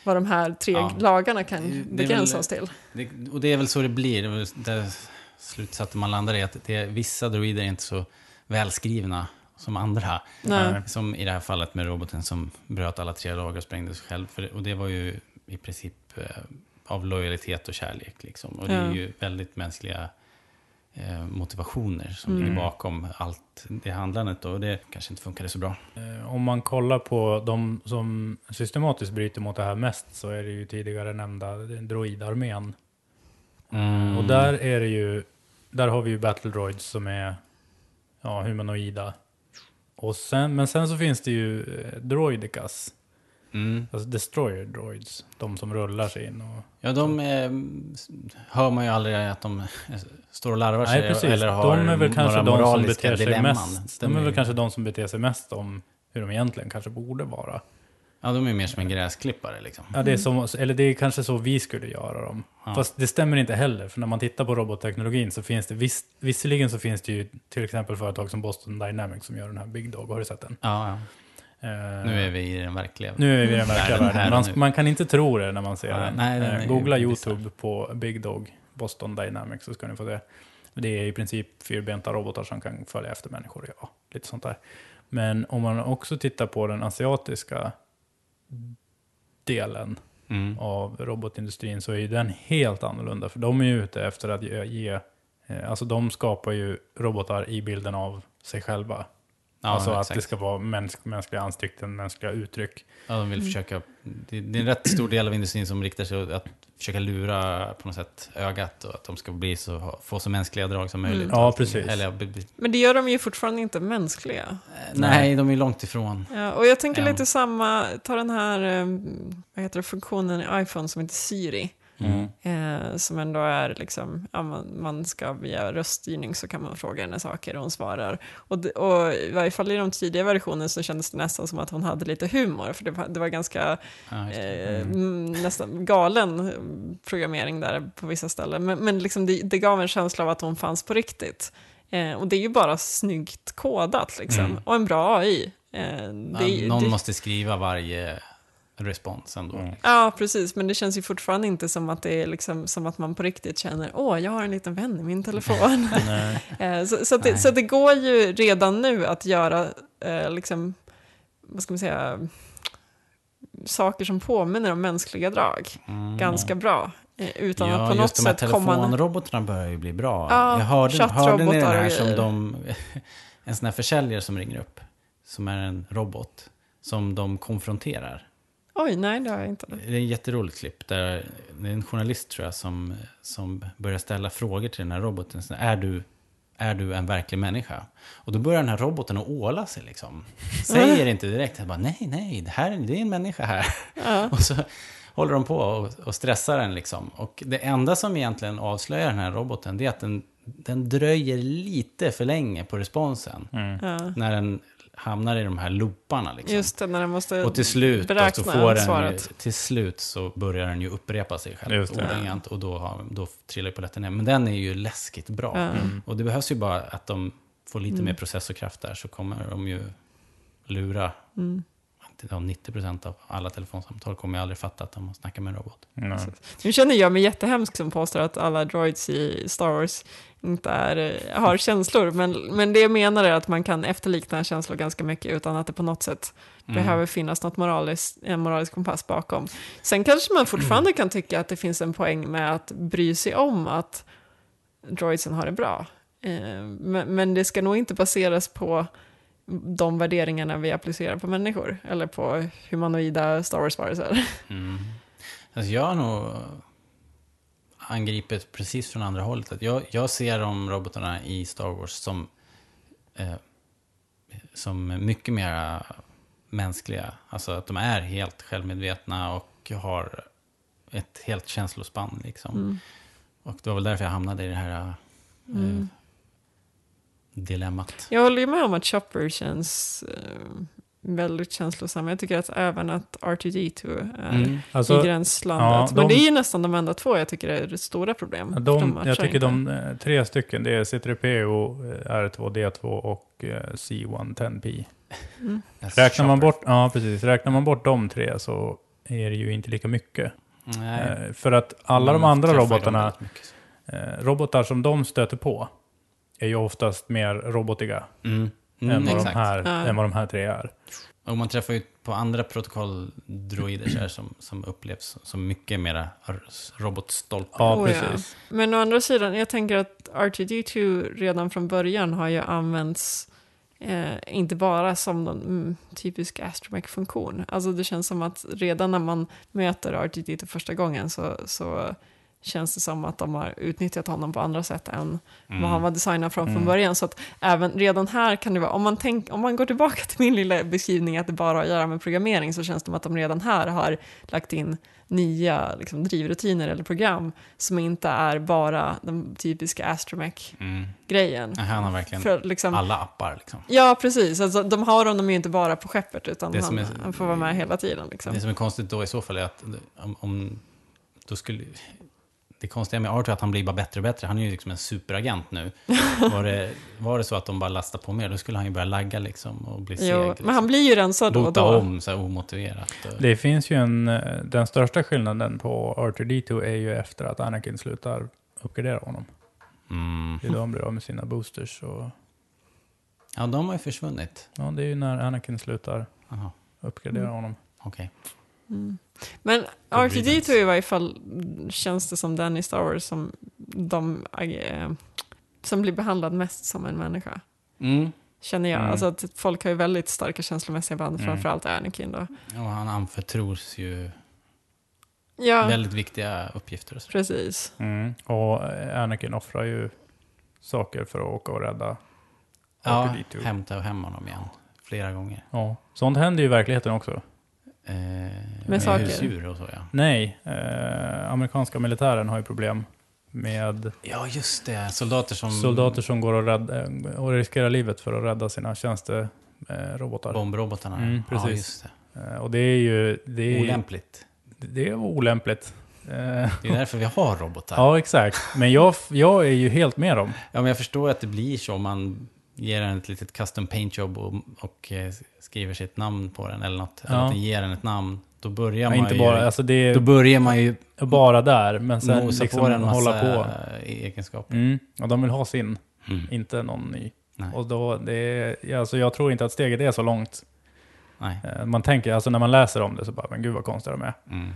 vad de här tre Ja. lagarna kan Det- det är begränsa väl- oss till. Det, och det är väl så det blir. Det slutsatsen man landar i att det vissa droider är inte så välskrivna som andra. Nej. Som i det här fallet med roboten som bröt alla tre lagar och sprängde sig själv. För, och det var ju i princip eh, av lojalitet och kärlek. Liksom. Och det är Ja. ju väldigt mänskliga eh, motivationer som Mm. ligger bakom allt det handlandet. Då. Och det kanske inte funkade så bra. Eh, Om man kollar på de som systematiskt bryter mot det här mest så är det ju tidigare nämnda droidarmén. Mm. Och där är det ju, där har vi ju battle droids som är ja, humanoida. Och sen, men sen så finns det ju eh, droidicas, Mm. alltså destroyer droids, de som rullar sig in och... Ja, de eh, hör man ju aldrig att de eh, står och larvar sig Nej, precis. eller har de är väl kanske de som beter sig dilemman. mest, de är väl kanske de som beter sig mest om hur de egentligen kanske borde vara. Ja, de är mer som en gräsklippare liksom. Ja, det är som, eller det är kanske så vi skulle göra dem. Ja. Fast det stämmer inte heller, för när man tittar på robotteknologin så finns det, viss, visserligen så finns det ju till exempel företag som Boston Dynamics som gör den här Big Dog, har du sett den? Ja, ja. Eh, Nu är vi i den verkliga. nu är vi i den verkliga Världen här. Man, man kan inte tro det när man ser Nej, den. nej, den är Googla YouTube på Big Dog, Boston Dynamics, så ska ni få det. Det är i princip fyrbenta robotar som kan följa efter människor, ja, lite sånt där. Men om man också tittar på den asiatiska delen Mm. av robotindustrin så är ju den helt annorlunda. För de är ju ute efter att ge, ge eh, alltså de skapar ju robotar i bilden av sig själva. Ja, alltså att exakt. det ska vara mäns mänskliga ansikten, mänskliga uttryck. Ja, de vill försöka... Det, det är en rätt stor del av industrin som riktar sig åt att försöka lura på något sätt ögat och att de ska bli så, få så mänskliga drag som möjligt. Ja, precis. Eller, be- be- Men det gör de ju fortfarande inte mänskliga. Eh, nej, de är långt ifrån. Ja, och jag tänker lite samma, ta den här eh, vad heter det, funktionen i iPhone som heter Siri. Mm. Eh, som ändå är liksom, ja, man, man ska via röststyrning så kan man fråga henne saker och hon svarar. Och, det, och i varje fall i de tidiga versionerna så kändes det nästan som att hon hade lite humor, för det var, det var ganska det. eh, mm, nästan galen eh, programmering där på vissa ställen. Men, men liksom det, det gav en känsla av att hon fanns på riktigt. Eh, och det är ju bara snyggt kodat liksom, Mm. och en bra AI. Eh, det, Ja, någon måste skriva varje respons ändå. Mm. Ja, precis. Men det känns ju fortfarande inte som att det är liksom, som att man på riktigt känner åh, jag har en liten vän i min telefon. Nej. Eh, så, så, att det, så det går ju redan nu att göra, eh, liksom, vad ska man säga, saker som påminner om mänskliga drag Mm. ganska bra. Eh, utan ja, att på något just de här sätt komma... telefonrobotarna börjar ju bli bra. Ja, jag hörde, hörde ni den här som de... En sån här försäljare som ringer upp. Som är en robot. Som de konfronterar. Oj, nej, det har jag inte. Det är ett jätteroligt klipp. Där det är en journalist tror jag som, som börjar ställa frågor till den här roboten. Så, är, du, är du en verklig människa? Och då börjar den här roboten att åla sig liksom. Säger inte direkt. Jag bara, nej, nej, det, här, det är en människa här. Ja. Och så håller de på och, och stressar den liksom. Och det enda som egentligen avslöjar den här roboten, det är att den, den dröjer lite för länge på responsen. Mm. Ja. När den hamnar i de här looparna liksom. Just det, när den måste Och till slut, då, så beräkna får den till slut så börjar den ju upprepa sig själv Just det. ordagrant och då, har, då trillar ju polletten ner. Men den är ju läskigt bra. Mm. Och det behövs ju bara att de får lite Mm. mer processorkraft där så kommer de ju lura. Mm. Ja, 90% av alla telefonsamtal kommer jag aldrig fatta att de snackar med en robot. Nej. Nu känner jag mig jättehemsk som påstår att alla droids i Star Wars inte är, eh, har känslor. Men, men det jag menar är att man kan efterlikna känslor ganska mycket utan att det på något sätt Mm. behöver finnas något moraliskt, en moralisk kompass bakom. Sen kanske man fortfarande kan tycka att det finns en poäng med att bry sig om att droidsen har det bra. Eh, Men, men det ska nog inte baseras på de värderingarna vi applicerar på människor eller på humanoida Star Wars-varelser. Mm. Alltså jag har nog angriper precis från andra hållet. Att Jag, jag ser de robotarna i Star Wars som, eh, som mycket mer mänskliga. Alltså att de är helt självmedvetna och har ett helt känslospann. Liksom. Mm. Och det var väl därför jag hamnade i det här eh, Mm. Dilemmat. Jag håller ju med om att Chopper känns eh, väldigt känslosam. Jag tycker att även att R2D2 är Mm. Alltså, i gränslandet. ja, Men de- det är ju nästan de enda två jag tycker är det stora problem. de, De jag tycker inte. de eh, tre stycken, det är C3PO, eh, R2D2 och eh, C110P. Mm. Yes, Räknar man bort, ja precis, räknar man bort de tre så är det ju inte lika mycket. Nej. Eh, för att alla de andra träffar ju dem robotarna, eh, robotar som de stöter på, är ju oftast mer robotiga Mm. Mm, än, vad de här, Ja. än vad de här tre är. Och man träffar ju på andra protokolldroider så här som, som upplevs som mycket mera robotstolpar. Ja, Oh, ja. precis. Men å andra sidan, jag tänker att R2D2 redan från början har ju använts eh, inte bara som någon mm, typisk astromech-funktion. Alltså det känns som att redan när man möter R2D2 första gången så, så känns det som att de har utnyttjat honom på andra sätt än vad han var designad från från Mm. början. Så att även redan här kan det vara, om man, tänk, om man går tillbaka till min lilla beskrivning att det bara har att göra med programmering så känns det som att de redan här har lagt in nya liksom, drivrutiner eller program som inte är bara den typiska Astromech-grejen. Mm. Han har verkligen För, liksom, alla appar. Liksom. ja, precis. Alltså, de har honom ju inte bara på skeppet utan han, är- han får vara med hela tiden. Liksom. Det som är konstigt då i så fall är att om, om då skulle... Det konstiga med Arthur är att han blir bara bättre och bättre. Han är ju liksom en superagent nu. Var det, var det så att de bara lastar på mer, då skulle han ju börja lagga liksom och bli seg. Jo, liksom. men han blir ju rensad då och då. om så här omotiverat. Det finns ju en, den största skillnaden på R2D2 är ju efter att Anakin slutar uppgradera honom. mm. Det är då han blir av med sina boosters. Och, Ja, de har ju försvunnit. ja, det är ju när Anakin slutar Jaha, uppgradera Mm. honom. okej. Mm. Men Agreements. R2D2 i varje fall känns det som den i Star Wars som de äh, som blir behandlad mest som en människa. Mm. Känner jag. Mm. Alltså att folk har ju väldigt starka känslomässiga band, Mm. framförallt Anakin då. Och han anförtros ju Ja, väldigt viktiga uppgifter. Och så. precis. Mm. Och eh, Anakin offrar ju saker för att åka och rädda Ja, R2D2. hämta hem honom igen. Flera gånger. Ja. Sånt händer ju i verkligheten också. Eh, Med saker. husdjur och så ja. Nej, eh, amerikanska militären har ju problem med Ja, just det. Soldater som... soldater som går och, rädda, och riskerar livet för att rädda sina tjänsterobotar. Bombrobotarna. Mm, Ja, precis. just det. Eh, och det är ju det är, Olämpligt. det är olämpligt. Eh, Det är därför vi har robotar. ja, exakt. Men jag, jag är ju helt med dem. Ja, men jag förstår att det blir så om man ger den ett litet custom paint job och, och eh, skriver sitt namn på den eller något. Eller Ja. att den ger den ett namn. Då börjar Ja, man inte ju... bara, alltså det är Då börjar man ju bara där, men sen liksom på den hålla på. egenskaper. Mm, och de vill ha sin, Mm. inte någon ny. Nej. Och då, det är, ja, alltså jag tror inte att steget är så långt. Nej. Eh, Man tänker, alltså när man läser om det så bara, men gud vad konstiga de är. Mm.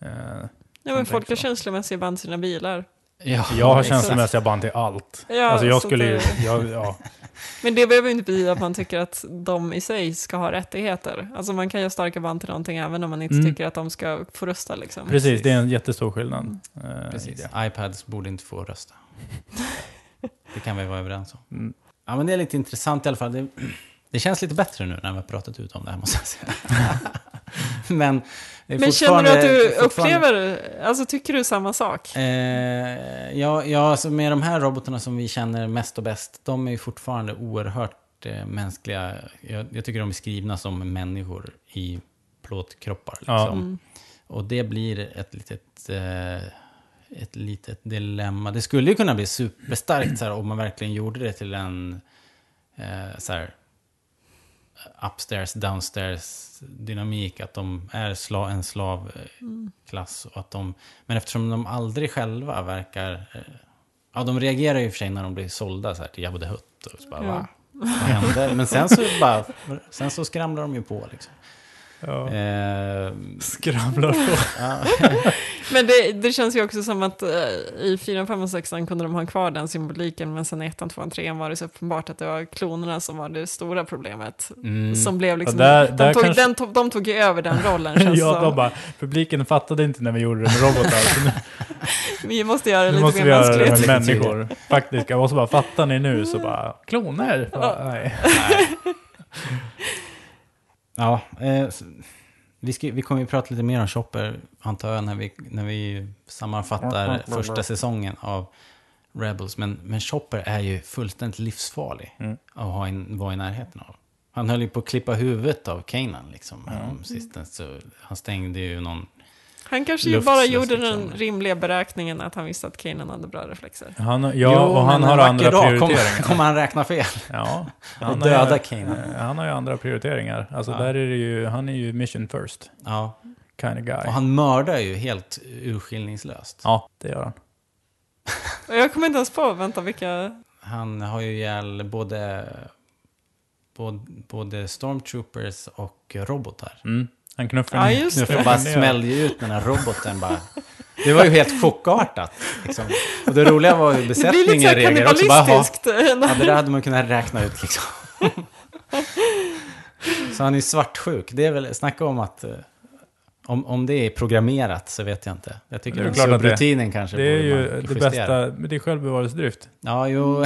Eh, Ja, men Som folk så. känslomässiga band sina bilar. Ja, Jag har känslomässiga band till allt. Ja, alltså jag skulle det- jag, ja. Men det behöver ju inte betyda att man tycker att de i sig ska ha rättigheter. Alltså man kan ju ha starka band till någonting även om man inte Mm. tycker att de ska få rösta liksom. Precis, det är en jättestor skillnad. eh, i Precis. iPads borde inte få rösta. Det kan vi vara överens om. Mm. Ja, men det är lite intressant i alla fall. Det, det känns lite bättre nu när vi har pratat ut om det här, måste jag säga. men Men känner du att du upplever, alltså tycker du samma sak? Eh, ja, ja alltså med de här robotarna som vi känner mest och bäst, de är ju fortfarande oerhört eh, mänskliga. Jag, jag tycker de är skrivna som människor i plåtkroppar. Ja. Liksom. Mm. Och det blir ett litet, eh, ett litet dilemma. Det skulle ju kunna bli superstarkt så här, om man verkligen gjorde det till en eh, så här, upstairs, downstairs dynamik. Att de är sla, en slavklass. Och att de, men eftersom de aldrig själva verkar... Eh, ja, de reagerar ju för sig när de blir sålda så här, till Jabba the Hutt. Och så bara, Ja. va? Vad hände? Men sen så, bara, sen så skramlar de ju på. Liksom. Ja. Eh, Skramlar på. Men det, det känns ju också som att eh, i 4, 5 och 6 kunde de ha kvar den symboliken, men sen i 1, 2 och 3 var det så uppenbart att det var klonerna som var det stora problemet. Mm. Som blev liksom, där- de, där tog, kanske- den, tog, de tog ju över den rollen känns ja, som. de bara, publiken fattade inte när vi gjorde det med robotar. så nu, Vi måste göra det lite måste mer göra det mänskligt. med människor. Faktiskt, jag måste bara, fattar ni nu så bara, kloner? Bara, nej. Ja, eh, vi, ska, vi kommer ju prata lite mer om Chopper, antar jag, när vi, när vi sammanfattar första säsongen av Rebels. Men, men Chopper är ju fullständigt livsfarlig Mm. att ha in, vara i närheten av. Han höll ju på att klippa huvudet av Kanan liksom. Mm. Så han stängde ju någon... Han kanske ju bara gjorde liksom. den rimliga beräkningen att han visste att Kanan hade bra reflexer. Han, ja, Jo, och han har andra dag prioriteringar. Kommer, kommer han räkna fel? Ja, Och har döda Kanan. Han har ju andra prioriteringar. Alltså Ja. där är det ju, han är ju mission first Ja, kind of guy. och han mördar ju helt urskillningslöst. Ja, det gör han. Och jag kommer inte ens på, vänta vilka... Han har ju ihjäl både, både, både stormtroopers och robotar. Mm. Han knuffar Ja, just det. får bara smällde ju ut den här roboten bara. Det var ju helt chockartat. Liksom. Och det roliga var ju besättningen reagerade också. Bara, kannibalistiskt. ja, det där hade man kunnat räkna ut liksom. Så han är svartsjuk. Det är väl, snacka om att... eh, Om, om det är programmerat så vet jag inte. Jag tycker Det är klart att det- subrutinen kanske Det är ju det bästa, men det är självbevarelsedrift. Ja, jo.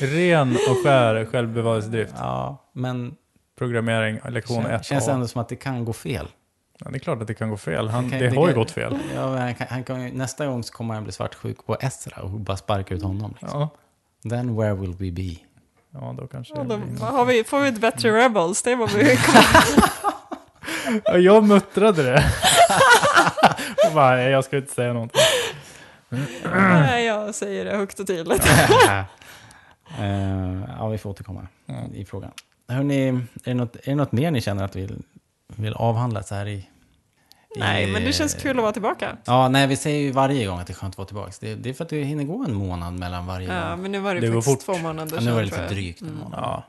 Ren och skär självbevarelsedrift. Ja, men Programmering, lektion det 1 känns ändå som att det kan gå fel. Ja, det är klart att det kan gå fel. Han, kan- det, det har ju gått fel. Ja, men han kan, han kan, nästa gång så kommer han bli svartsjuk på Ezra och bara sparka ut honom. Liksom. Ja, Then where will we be? ja då kanske Ja, det då har vi, får vi ett bättre Rebels, det var vi Ja, Jag muttrade det. Och bara, jag ska inte säga någonting. Nej, jag säger det högt och tydligt. Eh, ja, vi får återkomma Mm. i frågan. Hörrni, är det, något, är det något mer ni känner att vi vill, vill avhandla så här i... i Nej, men det känns kul att vara tillbaka. Ja, nej, vi säger ju varje gång att det är skönt att vara tillbaka. Det, det är för att det hinner gå en månad mellan varje Ja, gång. men nu var det, Det faktiskt fort. två månader Ja, nu var det lite drygt en Mm. månad. Ja.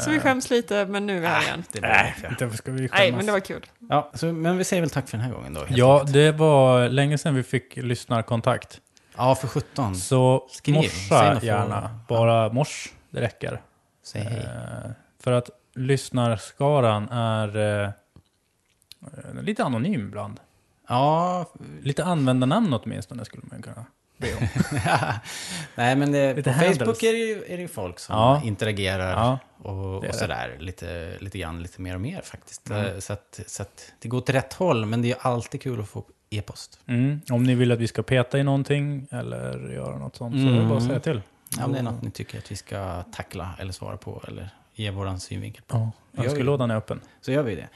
Så vi skäms lite, men nu är vi här igen. Nej, det. inte ska vi skämmas. Nej, men det var kul. Ja, så, men vi säger väl tack för den här gången då. helt Ja, enkelt. det var länge sedan vi fick lyssnarkontakt. ja för 17. Så Skriv, morsa gärna. Bara mors, det räcker. Säg hej. Eh, för att lyssnarskaran är eh, lite anonym ibland. Ja, Lite användarnamn åtminstone skulle man kunna be om. nej men det, Lite på handles. Facebook är det, ju, är det ju folk som Ja. interagerar Ja, och, och sådär. Lite, lite grann, lite mer och mer faktiskt. Mm. Eh, Så, att, så att det går åt rätt håll, men det är alltid kul att få e-post. mm. Om ni vill att vi ska peta i någonting eller göra något sånt så är det Mm. bara att säga till. Ja, om det är något ni tycker att vi ska tackla eller svara på eller ge våran synvinkel på. Ja, önskelådan är öppen. Så gör vi det.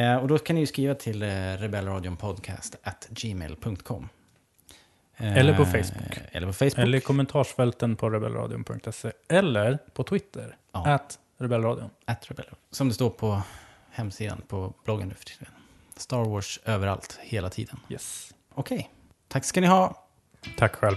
Eh, och då kan ni ju skriva till eh, rebellradionpodcast at gmail.com. Eh, Eller på Facebook. Eller på Facebook. Eller i kommentarsfälten på rebellradion.se. Eller på Twitter. Ja. At rebellradion. At Rebell. Som det står på hemsidan, på bloggen nu för tiden. Star Wars överallt, hela tiden. Yes. Okej, tack ska ni ha. Tack själv.